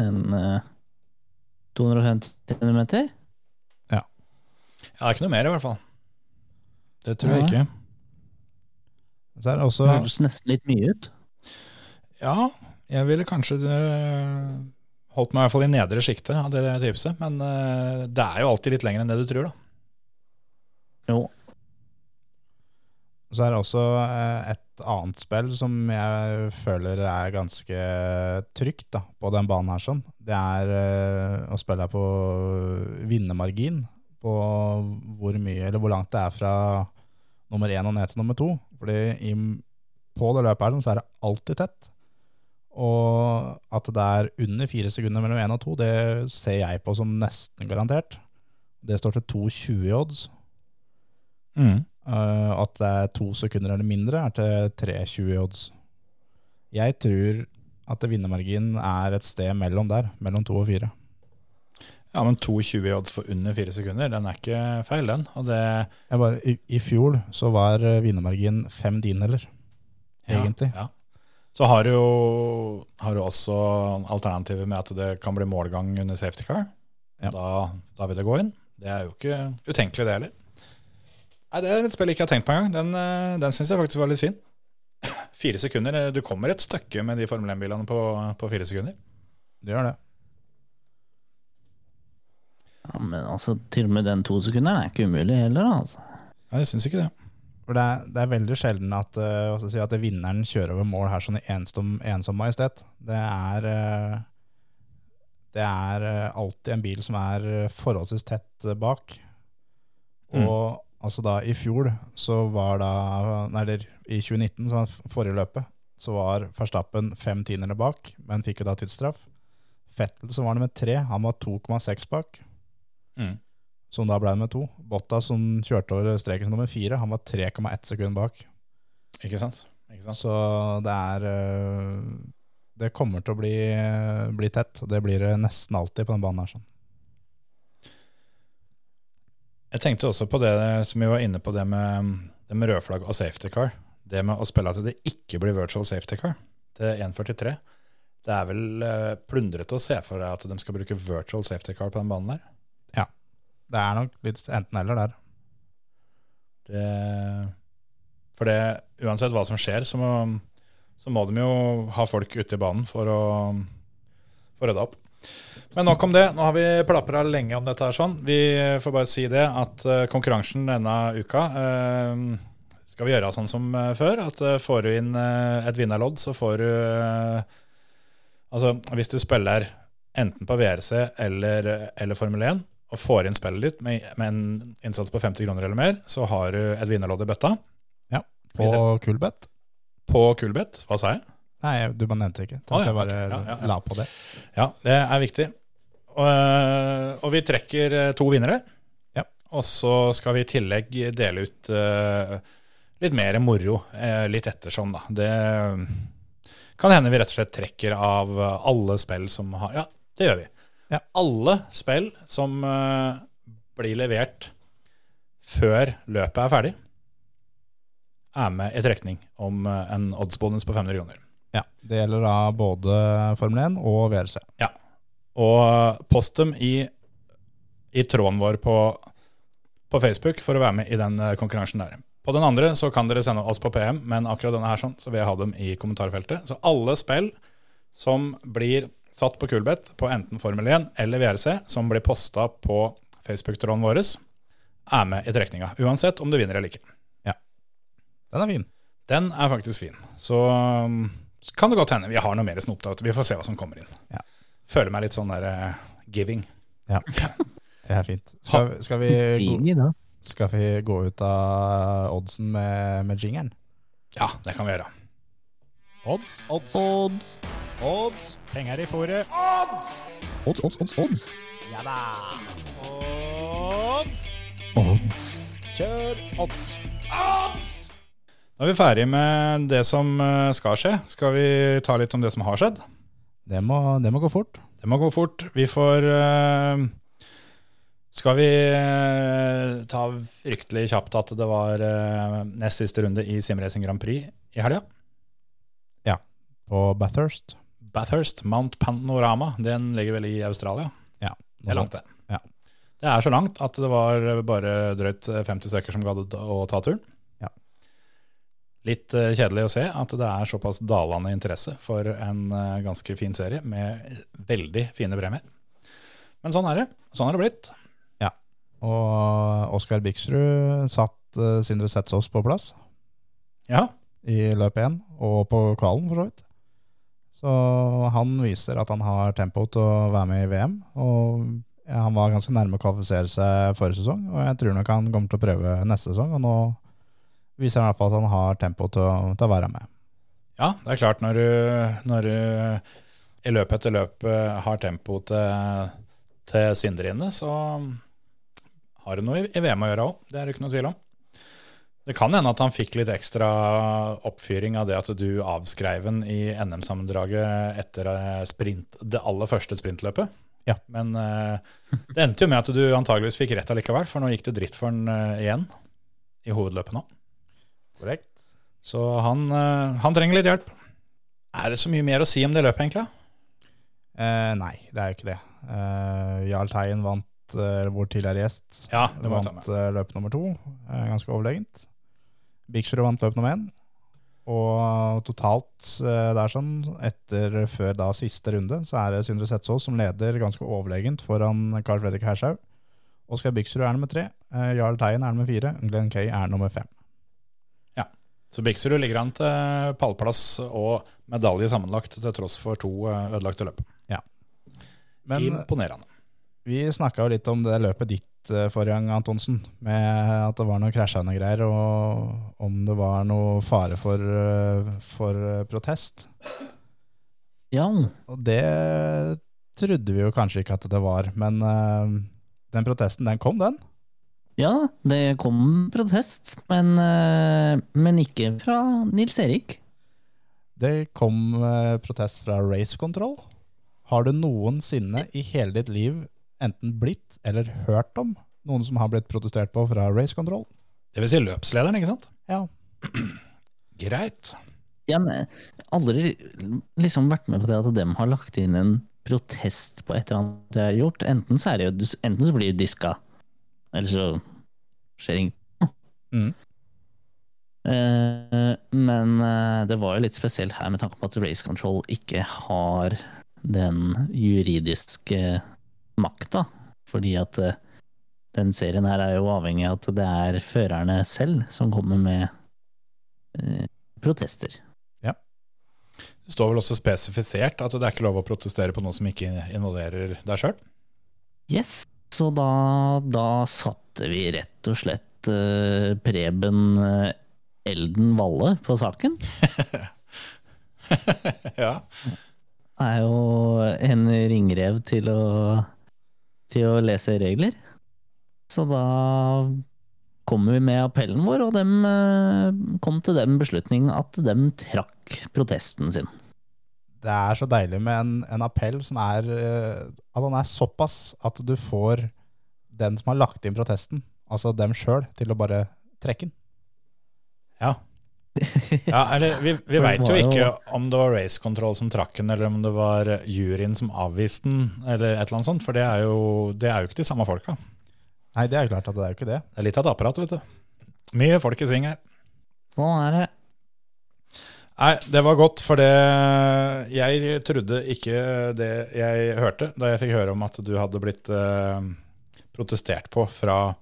En uh, 250 meter? ja, det er ikke noe mer, i hvert fall. Det tror jeg ikke. Det det også Det høres nesten litt mye ut. Ja, jeg ville kanskje eh, holdt meg i hvert fall i nedre sjiktet av det tipset. Men eh, det er jo alltid litt lenger enn det du tror, da. Jo. Så er det også eh, et annet spill som jeg føler er ganske trygt da, på den banen her. sånn. Det er eh, å spille på vinnermargin. På hvor mye, eller hvor langt det er fra nummer én og ned til nummer to. Fordi på det løpet her så er det alltid tett. Og at det er under fire sekunder mellom én og to, det ser jeg på som nesten garantert. Det står til 2,20 odds. odds. Uh, at det er to sekunder eller mindre, er til 3,20 odds. Jeg tror at vinnermarginen er et sted mellom der, mellom to og fire. Ja, men 2,20 i odds for under fire sekunder, den er ikke feil, den. Og det Jeg bare, i, I fjor så var eh, vinnermarginen fem tiendedeler, egentlig. Ja. Så har du jo har du også alternativet med at det kan bli målgang under safety car. Ja. Da, da vil det gå inn. Det er jo ikke utenkelig, det heller. Nei, Det er et spill jeg ikke har tenkt på engang. Den, eh, den syns jeg faktisk var litt fin. Fire sekunder. eh, Du kommer et stykke med de Formel 1-bilene på, på fire sekunder. Det gjør det. Ja, men altså, til og med den to sekunderen er ikke umulig heller. Altså. Nei, jeg syns ikke det. For det er, det er veldig sjelden at, jeg si, at vinneren kjører over mål her sånn i ensom, ensom majestet. Det er, uh, det er alltid en bil som er forholdsvis tett bak. Mm. Altså da i fjor, så var da, eller i 2019, som var forrige løpet, så var Verstappen fem tiendere bak, men fikk jo da tidsstraff. Fettel som var nummer tre, han var 2,6 bak Mm. som da ble nummer to. Botta, som kjørte over streken som nummer fire, han var 3,1 sekund bak. Ikke sant? Ikke sant? Så det er øh, Det kommer til å bli, bli tett. Det blir det nesten alltid på den banen her. sånn. Jeg tenkte også på det som vi var inne på, det med, det med rødflagg og safety car. Det med å spille at det ikke blir virtual safety car til 1.43. Det er vel eh, plundrete å se for deg at de skal bruke virtual safety car på den banen der. Ja. Det er nok litt enten-eller der. Det, for det, uansett hva som skjer, så må, så må de jo ha folk ute i banen for å for å rydde opp. Men nok om det. Nå har vi plapra lenge om dette. her sånn. Vi får bare si det at eh, konkurransen denne uka eh, skal vi gjøre sånn som eh, før. At får du inn et vinnerlodd, så får du Altså hvis du spiller enten på VRC eller, eller Formel 1 og får inn spillet ditt med, med en innsats på 50 kroner eller mer, så har du et vinnerlodd i bøtta. Ja, På Kulbeth. på Kulbeth. Hva sa jeg? Nei, du bare nevnte ikke. Oh, ja, jeg bare okay. Ja, ja, la på det. Ja, det er viktig. Og, øh, og vi trekker øh, to vinnere. Ja. Og så skal vi i tillegg dele ut uh, litt mer moro uh, litt ettersom, da. Det kan hende vi rett og slett trekker av alle spill som har Ja, det gjør vi. Ja. Alle spill som uh, blir levert før løpet er ferdig, er med i trekning om en oddsbonus på 500 kroner. Ja, Det gjelder da både Formel 1 og VRC. Ja. Og post dem i, i tråden vår på, på Facebook for å være med i den eh, konkurransen der. På den andre så kan dere sende oss på PM, men akkurat denne her sånn, så vil jeg ha dem i kommentarfeltet. Så alle spill som blir satt på Kulbeth på enten Formel 1 eller VRC, som blir posta på Facebook-tråden vår, er med i trekninga. Uansett om du vinner eller ikke. Ja. Den er fin. Den er faktisk fin. Så um, så kan det godt hende vi har noe mer snopete. Vi får se hva som kommer inn. Ja. Føler meg litt sånn der uh, giving. Ja, det er fint. Skal, skal, vi, gå, skal vi gå ut av oddsen med, med jingeren? Ja, det kan vi gjøre. Odds? Odds. Odds, Odds. Penger i fòret. odds, odds, odds. odds. Ja da. Odds. odds. Kjør odds. odds. Nå er vi ferdig med det som eh, skal skje. Skal vi ta litt om det som har skjedd? Det må, det må gå fort. Det må gå fort. Vi får uh, Skal vi uh, ta fryktelig kjapt at det var uh, nest siste runde i Simracing Grand Prix i helga? Ja. På Bathurst. Bathurst, Mount Panorama, den ligger vel i Australia? Ja. Det er langt, det. Ja. Det er så langt at det var bare drøyt 50 stykker som gadd å ta turen. Litt eh, kjedelig å se at det er såpass dalende interesse for en eh, ganske fin serie med veldig fine premier. Men sånn er det. Sånn har det blitt. Ja. Og Oskar Biksrud satt uh, Sindre Setsaas på plass Ja, i løp én, og på kvalen for så vidt. Så han viser at han har tempo til å være med i VM. Og han var ganske nærme å kvalifisere seg forrige sesong, og jeg tror nok han kommer til å prøve neste sesong. Og nå viser han i hvert fall at han har tempo til å, til å være med. ja det er klart når du, når du i løp etter løp eh, har tempo til, til Sindre inne, så har det noe i, VM å gjøre òg. Det er det ikke noe tvil om. Det kan hende at han fikk litt ekstra oppfyring av det at du avskrev den i NM-sammendraget etter eh, sprint, det aller første sprintløpet. Ja. Men eh, det endte jo med at du antageligvis fikk rett allikevel, for nå gikk det dritt for eh, igjen i hovedløpet nå. Korrekt. Så han, eh, han trenger litt hjelp. Er det så mye mer å si om det løpet, egentlig? Eh, nei, det er jo ikke det. Eh, Jarl Teien vant eh, vår tidligere gjest. Ja, det ta vant eh, løp nummer to, eh, ganske overlegent. Biksrud vant løp nummer én. Og totalt eh, det er sånn, etter før da siste runde, så er det Sindre Setsaas som leder ganske overlegent foran Carl Fredrik Hershaug. Oskar Biksrud er nummer tre. Eh, Jarl Teien er nummer fire. Glenn Kay er nummer fem. Så Biksrud ligger an til pallplass og medalje sammenlagt, til tross for to eh, ødelagte løp. Men Imponerende. vi snakka jo litt om det løpet ditt eh, forrige gang, Antonsen. Med at det var noe krasja og greier, og om det var noe fare for, eh, for protest. Ja, Og det trodde vi jo kanskje ikke at det var, men den protesten, den kom, den. Ja, det kom protest, men, eh, men ikke fra Nils Erik. Det kom eh, protest fra Race Control. Har du noensinne i hele ditt liv enten blitt eller hørt om noen som har blitt protestert på fra Race Control? Det vil si løpslederen, ikke sant? Ja. Greit. Jeg har aldri liksom vært med på det at de har lagt inn en protest på et eller annet jeg har gjort. Enten så, er det jo, enten så blir det diska, eller så skjer ingenting. Mm. Eh, men eh, det var jo litt spesielt her med tanke på at Race Control ikke har den juridiske makta. Fordi at eh, den serien her er jo avhengig av at det er førerne selv som kommer med eh, protester. Det står vel også spesifisert at det er ikke lov å protestere på noe som ikke involverer deg sjøl. Yes, så da, da satte vi rett og slett uh, Preben eh, Elden Valle på saken. ja. Er jo en ringrev til å, til å lese regler. Så da kommer vi med appellen vår, og dem eh, kom til den beslutning at dem trakk protesten sin. Det er så deilig med en, en appell som er eh, At han er såpass at du får den som har lagt inn protesten, altså dem sjøl, til å bare trekke den. Ja. ja eller vi, vi veit jo ikke om det var Race Control som trakk den, eller om det var juryen som avviste den, eller et eller annet sånt. For det er jo, det er jo ikke de samme folka. Nei, det er klart at det er jo ikke det. Det er litt av et apparat, vet du. Mye folk i sving her. Sånn er det. Nei, det var godt, for det Jeg trodde ikke det jeg hørte da jeg fikk høre om at du hadde blitt eh, protestert på fra,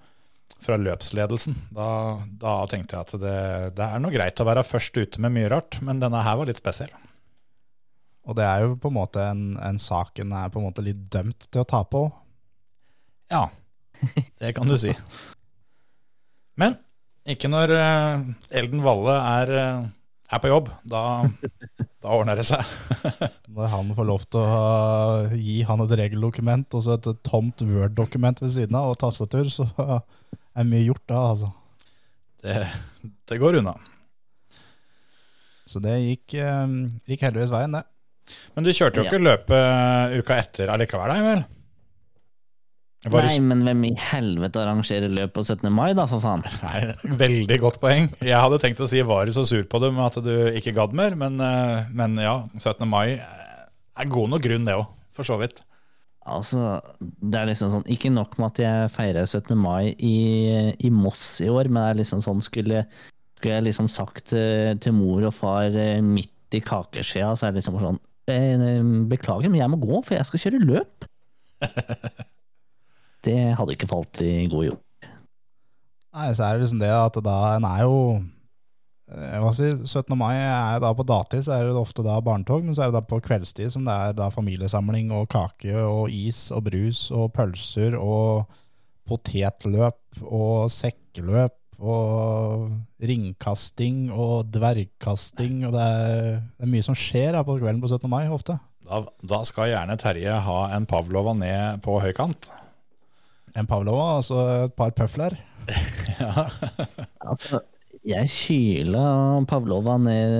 fra løpsledelsen. Da, da tenkte jeg at det, det er noe greit å være først ute med mye rart, men denne her var litt spesiell. Og det er jo på en måte en, en sak en er på en måte litt dømt til å tape òg. Ja, det kan du si. Men ikke når eh, Elden Valle er, eh, er på jobb. Da, da ordner det seg. Når han får lov til å gi han et regeldokument og så et tomt Word-dokument ved siden av og tastatur, så er mye gjort da, altså. Det, det går unna. Så det gikk, eh, gikk heldigvis veien, det. Men du kjørte jo Ja. ikke løpet uka etter allikevel, da, Emil? Var Nei, men hvem i helvete arrangerer løp på 17. mai, da, for faen? nei, veldig godt poeng. Jeg hadde tenkt å si var du så sur på det med at du ikke gadd mer, men, eh, men ja, 17. mai er god nok grunn, det òg, for så vidt. Altså, det er liksom sånn Ikke nok med at jeg feirer 17. mai i, i Moss i år, men det er liksom sånn Skulle, skulle jeg liksom sagt til, til mor og far eh, midt i kakeskjea, så er det liksom sånn eh, Beklager, men jeg må gå, for jeg skal kjøre løp. Det hadde ikke falt i god jord. Nei, så er det liksom det at da en er jo eh, hva si, 17. mai er da på datid, så er det ofte da barnetog, men så er det da på kveldstid som det er da familiesamling og kake og is og brus og pølser og potetløp og sekkeløp og ringkasting og dvergkasting, og det er, det er mye som skjer da på kvelden på 17. mai ofte. Da, da skal gjerne Terje ha en Pavlova ned på høykant. En Pavlova, altså et par pøfler. Altså, jeg kyla Pavlova ned,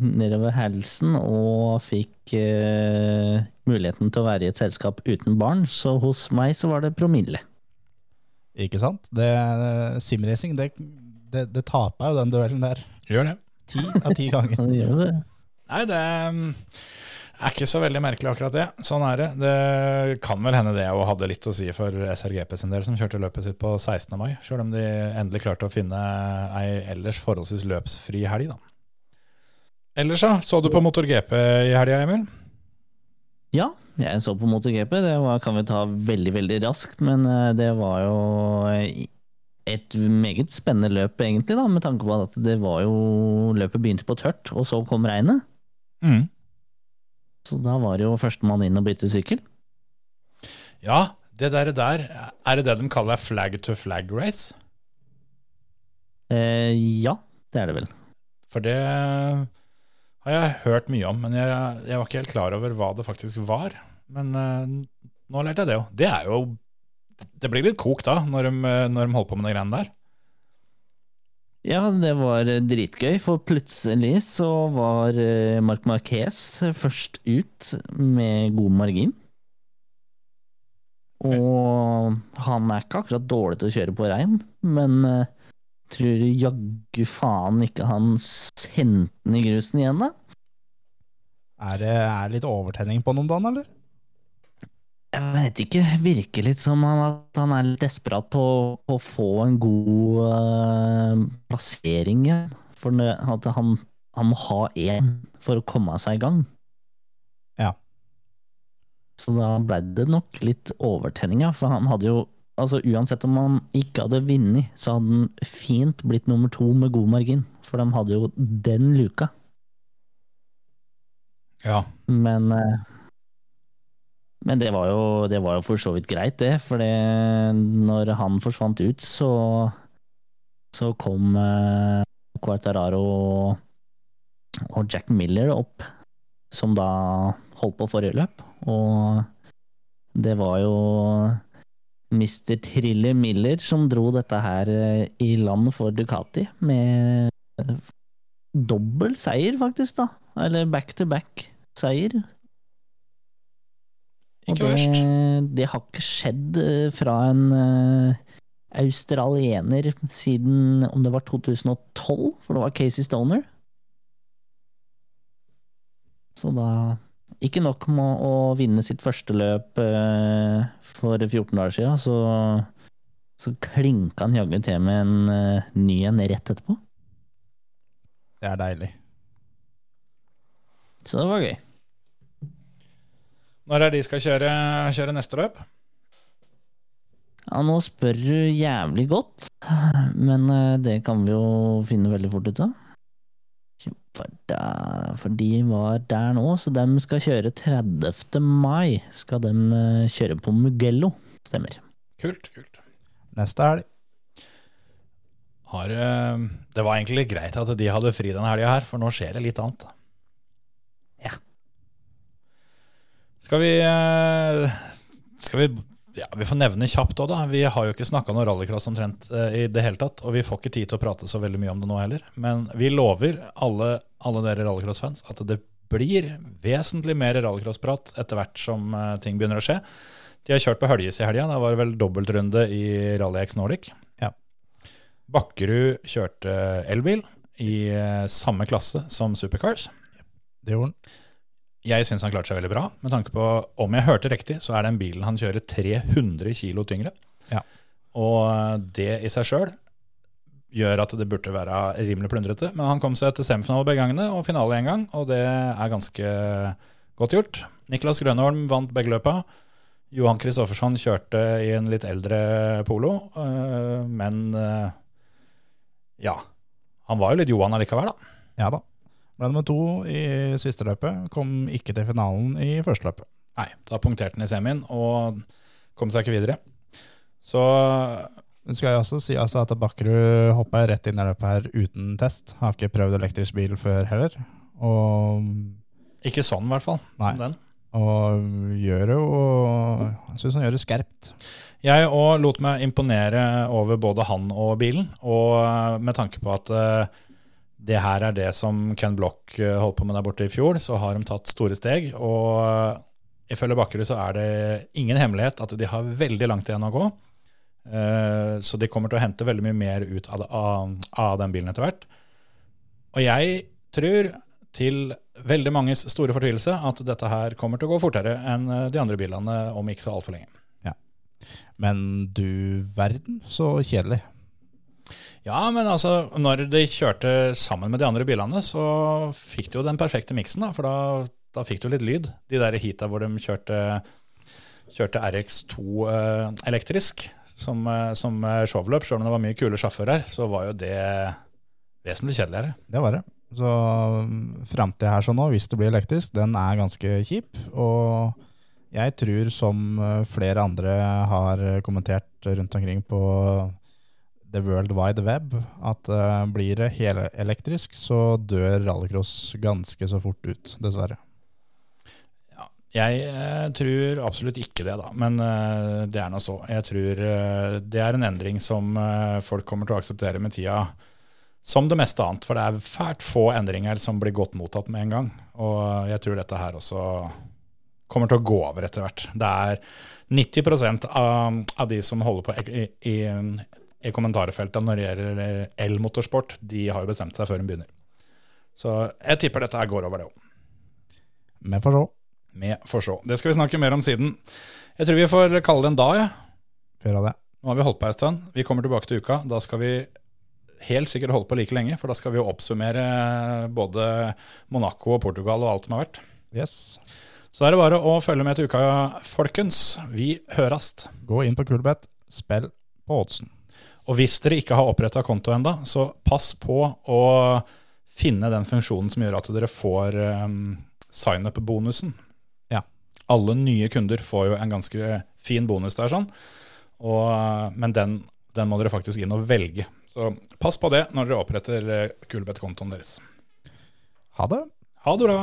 nedover halsen og fikk uh, muligheten til å være i et selskap uten barn, så hos meg så var det promille. Ikke sant? Det, simracing, det, det, det taper jo den duellen der. Gjør det. Ti av ti ganger. Ja, det gjør det. Nei, det mm, er ikke så veldig merkelig akkurat det. Sånn er det. Det kan vel hende det og hadde litt å si for SRGP sin del, som kjørte løpet sitt på 16. mai. Sjøl om de endelig klarte å finne ei ellers forholdsvis løpsfri helg, da. Ellers, da? Så du på MotorGP i helga, Emil? Ja, jeg så på MotorGP. Det var, kan vi ta veldig, veldig raskt, men eh, det var jo et meget spennende løp, egentlig, da, med tanke på at det var jo Løpet begynte på tørt, og så kom regnet. Mm. Så da var det jo førstemann inn og bytte sykkel. Ja, det der, der Er det det de kaller flag to flag race? Eh, ja, det er det vel. For det har jeg hørt mye om, men jeg, jeg var ikke helt klar over hva det faktisk var. Men eh, nå lærte jeg det jo. Det er jo Det blir litt kok da, når de, når de holder på med de greiene der. Ja, det var eh, dritgøy, for plutselig så var eh, Marc Marquez først ut med god margin. Og han er ikke akkurat dårlig til å kjøre på regn, men eh, tror jaggu faen ikke han sendte den i grusen igjen, da? Er det er litt overtenning på noen dagen, eller? Jeg vet ikke, virker litt som han, at han er litt desperat på, på å få en god uh, plassering igjen. For at han, han må ha én for å komme seg i gang. Ja. Så da ble det nok litt overtenning, ja. For han hadde jo Altså Uansett om han ikke hadde vunnet, så hadde han fint blitt nummer to med god margin. For de hadde jo den luka. Ja. Men eh, Men det var jo, det var jo for så vidt greit, det. For når han forsvant ut, så så kom, eh, Quartararo og Jack Miller opp, som da holdt på forrige løp. Og det var jo Mr. Triller Miller som dro dette her eh, i land for Ducati, med dobbel seier, faktisk, da. Eller back-to-back-seier. Og Ikke det, verst. det har ikke skjedd eh, fra en uh, australiener siden om det var 2012, for det var Casey Stoner. Så da Ikke nok med å vinne sitt første løp uh, for 14 dager siden, så, så klinka han jaggu til med en uh, ny en rett etterpå. Det er deilig. Så det var gøy. Når er de skal kjøre, kjøre neste løp? Ja, nå spør du jævlig godt, men eh, det kan vi jo finne veldig fort ut av. For de var der nå, så de skal kjøre 30. mai. Skal de eh, kjøre på Mugello, stemmer. Kult, kult. Neste helg. Har, eh, det var egentlig greit at de hadde fri denne helga her, for nå skjer det litt annet. Ja. Skal vi eh, Skal vi ja, Vi får nevne kjapt òg, da. Vi har jo ikke snakka noe rallycross omtrent eh, i det hele tatt. Og vi får ikke tid til å prate så veldig mye om det nå heller. Men vi lover alle, alle dere rallycross-fans at det blir vesentlig mer rallycrossprat etter hvert som eh, ting begynner å skje. De har kjørt på Høljes i helga. Det var vel dobbeltrunde i Rally X Nordic. Ja. Bakkerud kjørte elbil i samme klasse som Supercars. Det gjorde han. Jeg syns han klarte seg veldig bra. Med tanke på, om jeg hørte riktig, så er den bilen han kjører 300 kilo tyngre. Ja. Og det i seg sjøl gjør at det burde være rimelig plundrete. Men han kom seg til semifinale begge gangene og finale én gang, og det er ganske godt gjort. Niklas Grønholm vant begge løpa. Johan Kristoffersson kjørte i en litt eldre polo, øh, men øh, ja. Han var jo litt Johan allikevel, da. Ja da. Ble nummer to i siste løpet. Kom ikke til finalen i første løpet. Nei, da punkterte han i semien og kom seg ikke videre. Så skal jeg også si altså at Bakkerud hoppa rett inn i løpet her uten test. Har ikke prøvd elektrisk bil før heller. Og, ikke sånn, i hvert fall. Nei. Den. og gjør det jo Jeg syns han gjør det skerpt. Jeg òg lot meg imponere over både han og bilen, og med tanke på at eh, det her er det som Ken Block eh, holdt på med der borte i fjor, så har de tatt store steg. Og eh, ifølge Bakkerud så er det ingen hemmelighet at de har veldig langt igjen å gå. Eh, Så de kommer til å hente veldig mye mer ut av, av, av den bilen etter hvert. Og jeg tror, til veldig manges store fortvilelse, at dette her kommer til å gå fortere enn de andre bilene om ikke så altfor lenge. Ja. Men du verden, så kjedelig. Ja, men altså, når de kjørte sammen med de andre bilene, så fikk de jo den perfekte miksen, da, for da, da fikk du litt lyd. De der heata hvor de kjørte, kjørte RX2 eh, elektrisk som, eh, som eh, showløp, selv om det var mye kule sjåfører, så var jo det vesentlig kjedeligere. Det var det. Så framtida her sånn nå, hvis det blir elektrisk, den er ganske kjip. Og jeg tror, som eh, flere andre har kommentert rundt omkring på the world wide web, at uh, blir det helelektrisk, så dør rallycross ganske så fort ut, dessverre. Jeg eh, tror absolutt ikke det, da. Men eh, det er nå så. Jeg tror eh, det er en endring som eh, folk kommer til å akseptere med tida. Som det meste annet. For det er fælt få endringer som blir godt mottatt med en gang. Og jeg tror dette her også kommer til å gå over etter hvert. Det er 90 av, av de som holder på i, i, i kommentarfeltet når det gjelder elmotorsport, de har jo bestemt seg før de begynner. Så jeg tipper dette her går over, det òg Vi får se. med forså. Det skal vi snakke mer om siden. Jeg tror vi får kalle det en dag. Ja. Gjøre det. Nå har vi holdt på ei stund. Vi kommer tilbake til uka. Da skal vi helt sikkert holde på like lenge, for da skal vi jo oppsummere både Monaco og Portugal og alt som har vært. Yes. Så er det bare å følge med til uka, folkens. Vi hørast. Gå inn på Kulbeth, spill på oddsen. Og hvis dere ikke har oppretta konto enda, så pass på å finne den funksjonen som gjør at dere får um, sign-up-bonusen. Ja. Alle nye kunder får jo en ganske fin bonus der, sånn. Og, men den Den må dere faktisk inn og velge. Så pass på det når dere oppretter Kulbeth-kontoen deres. Ha det. Ha det bra!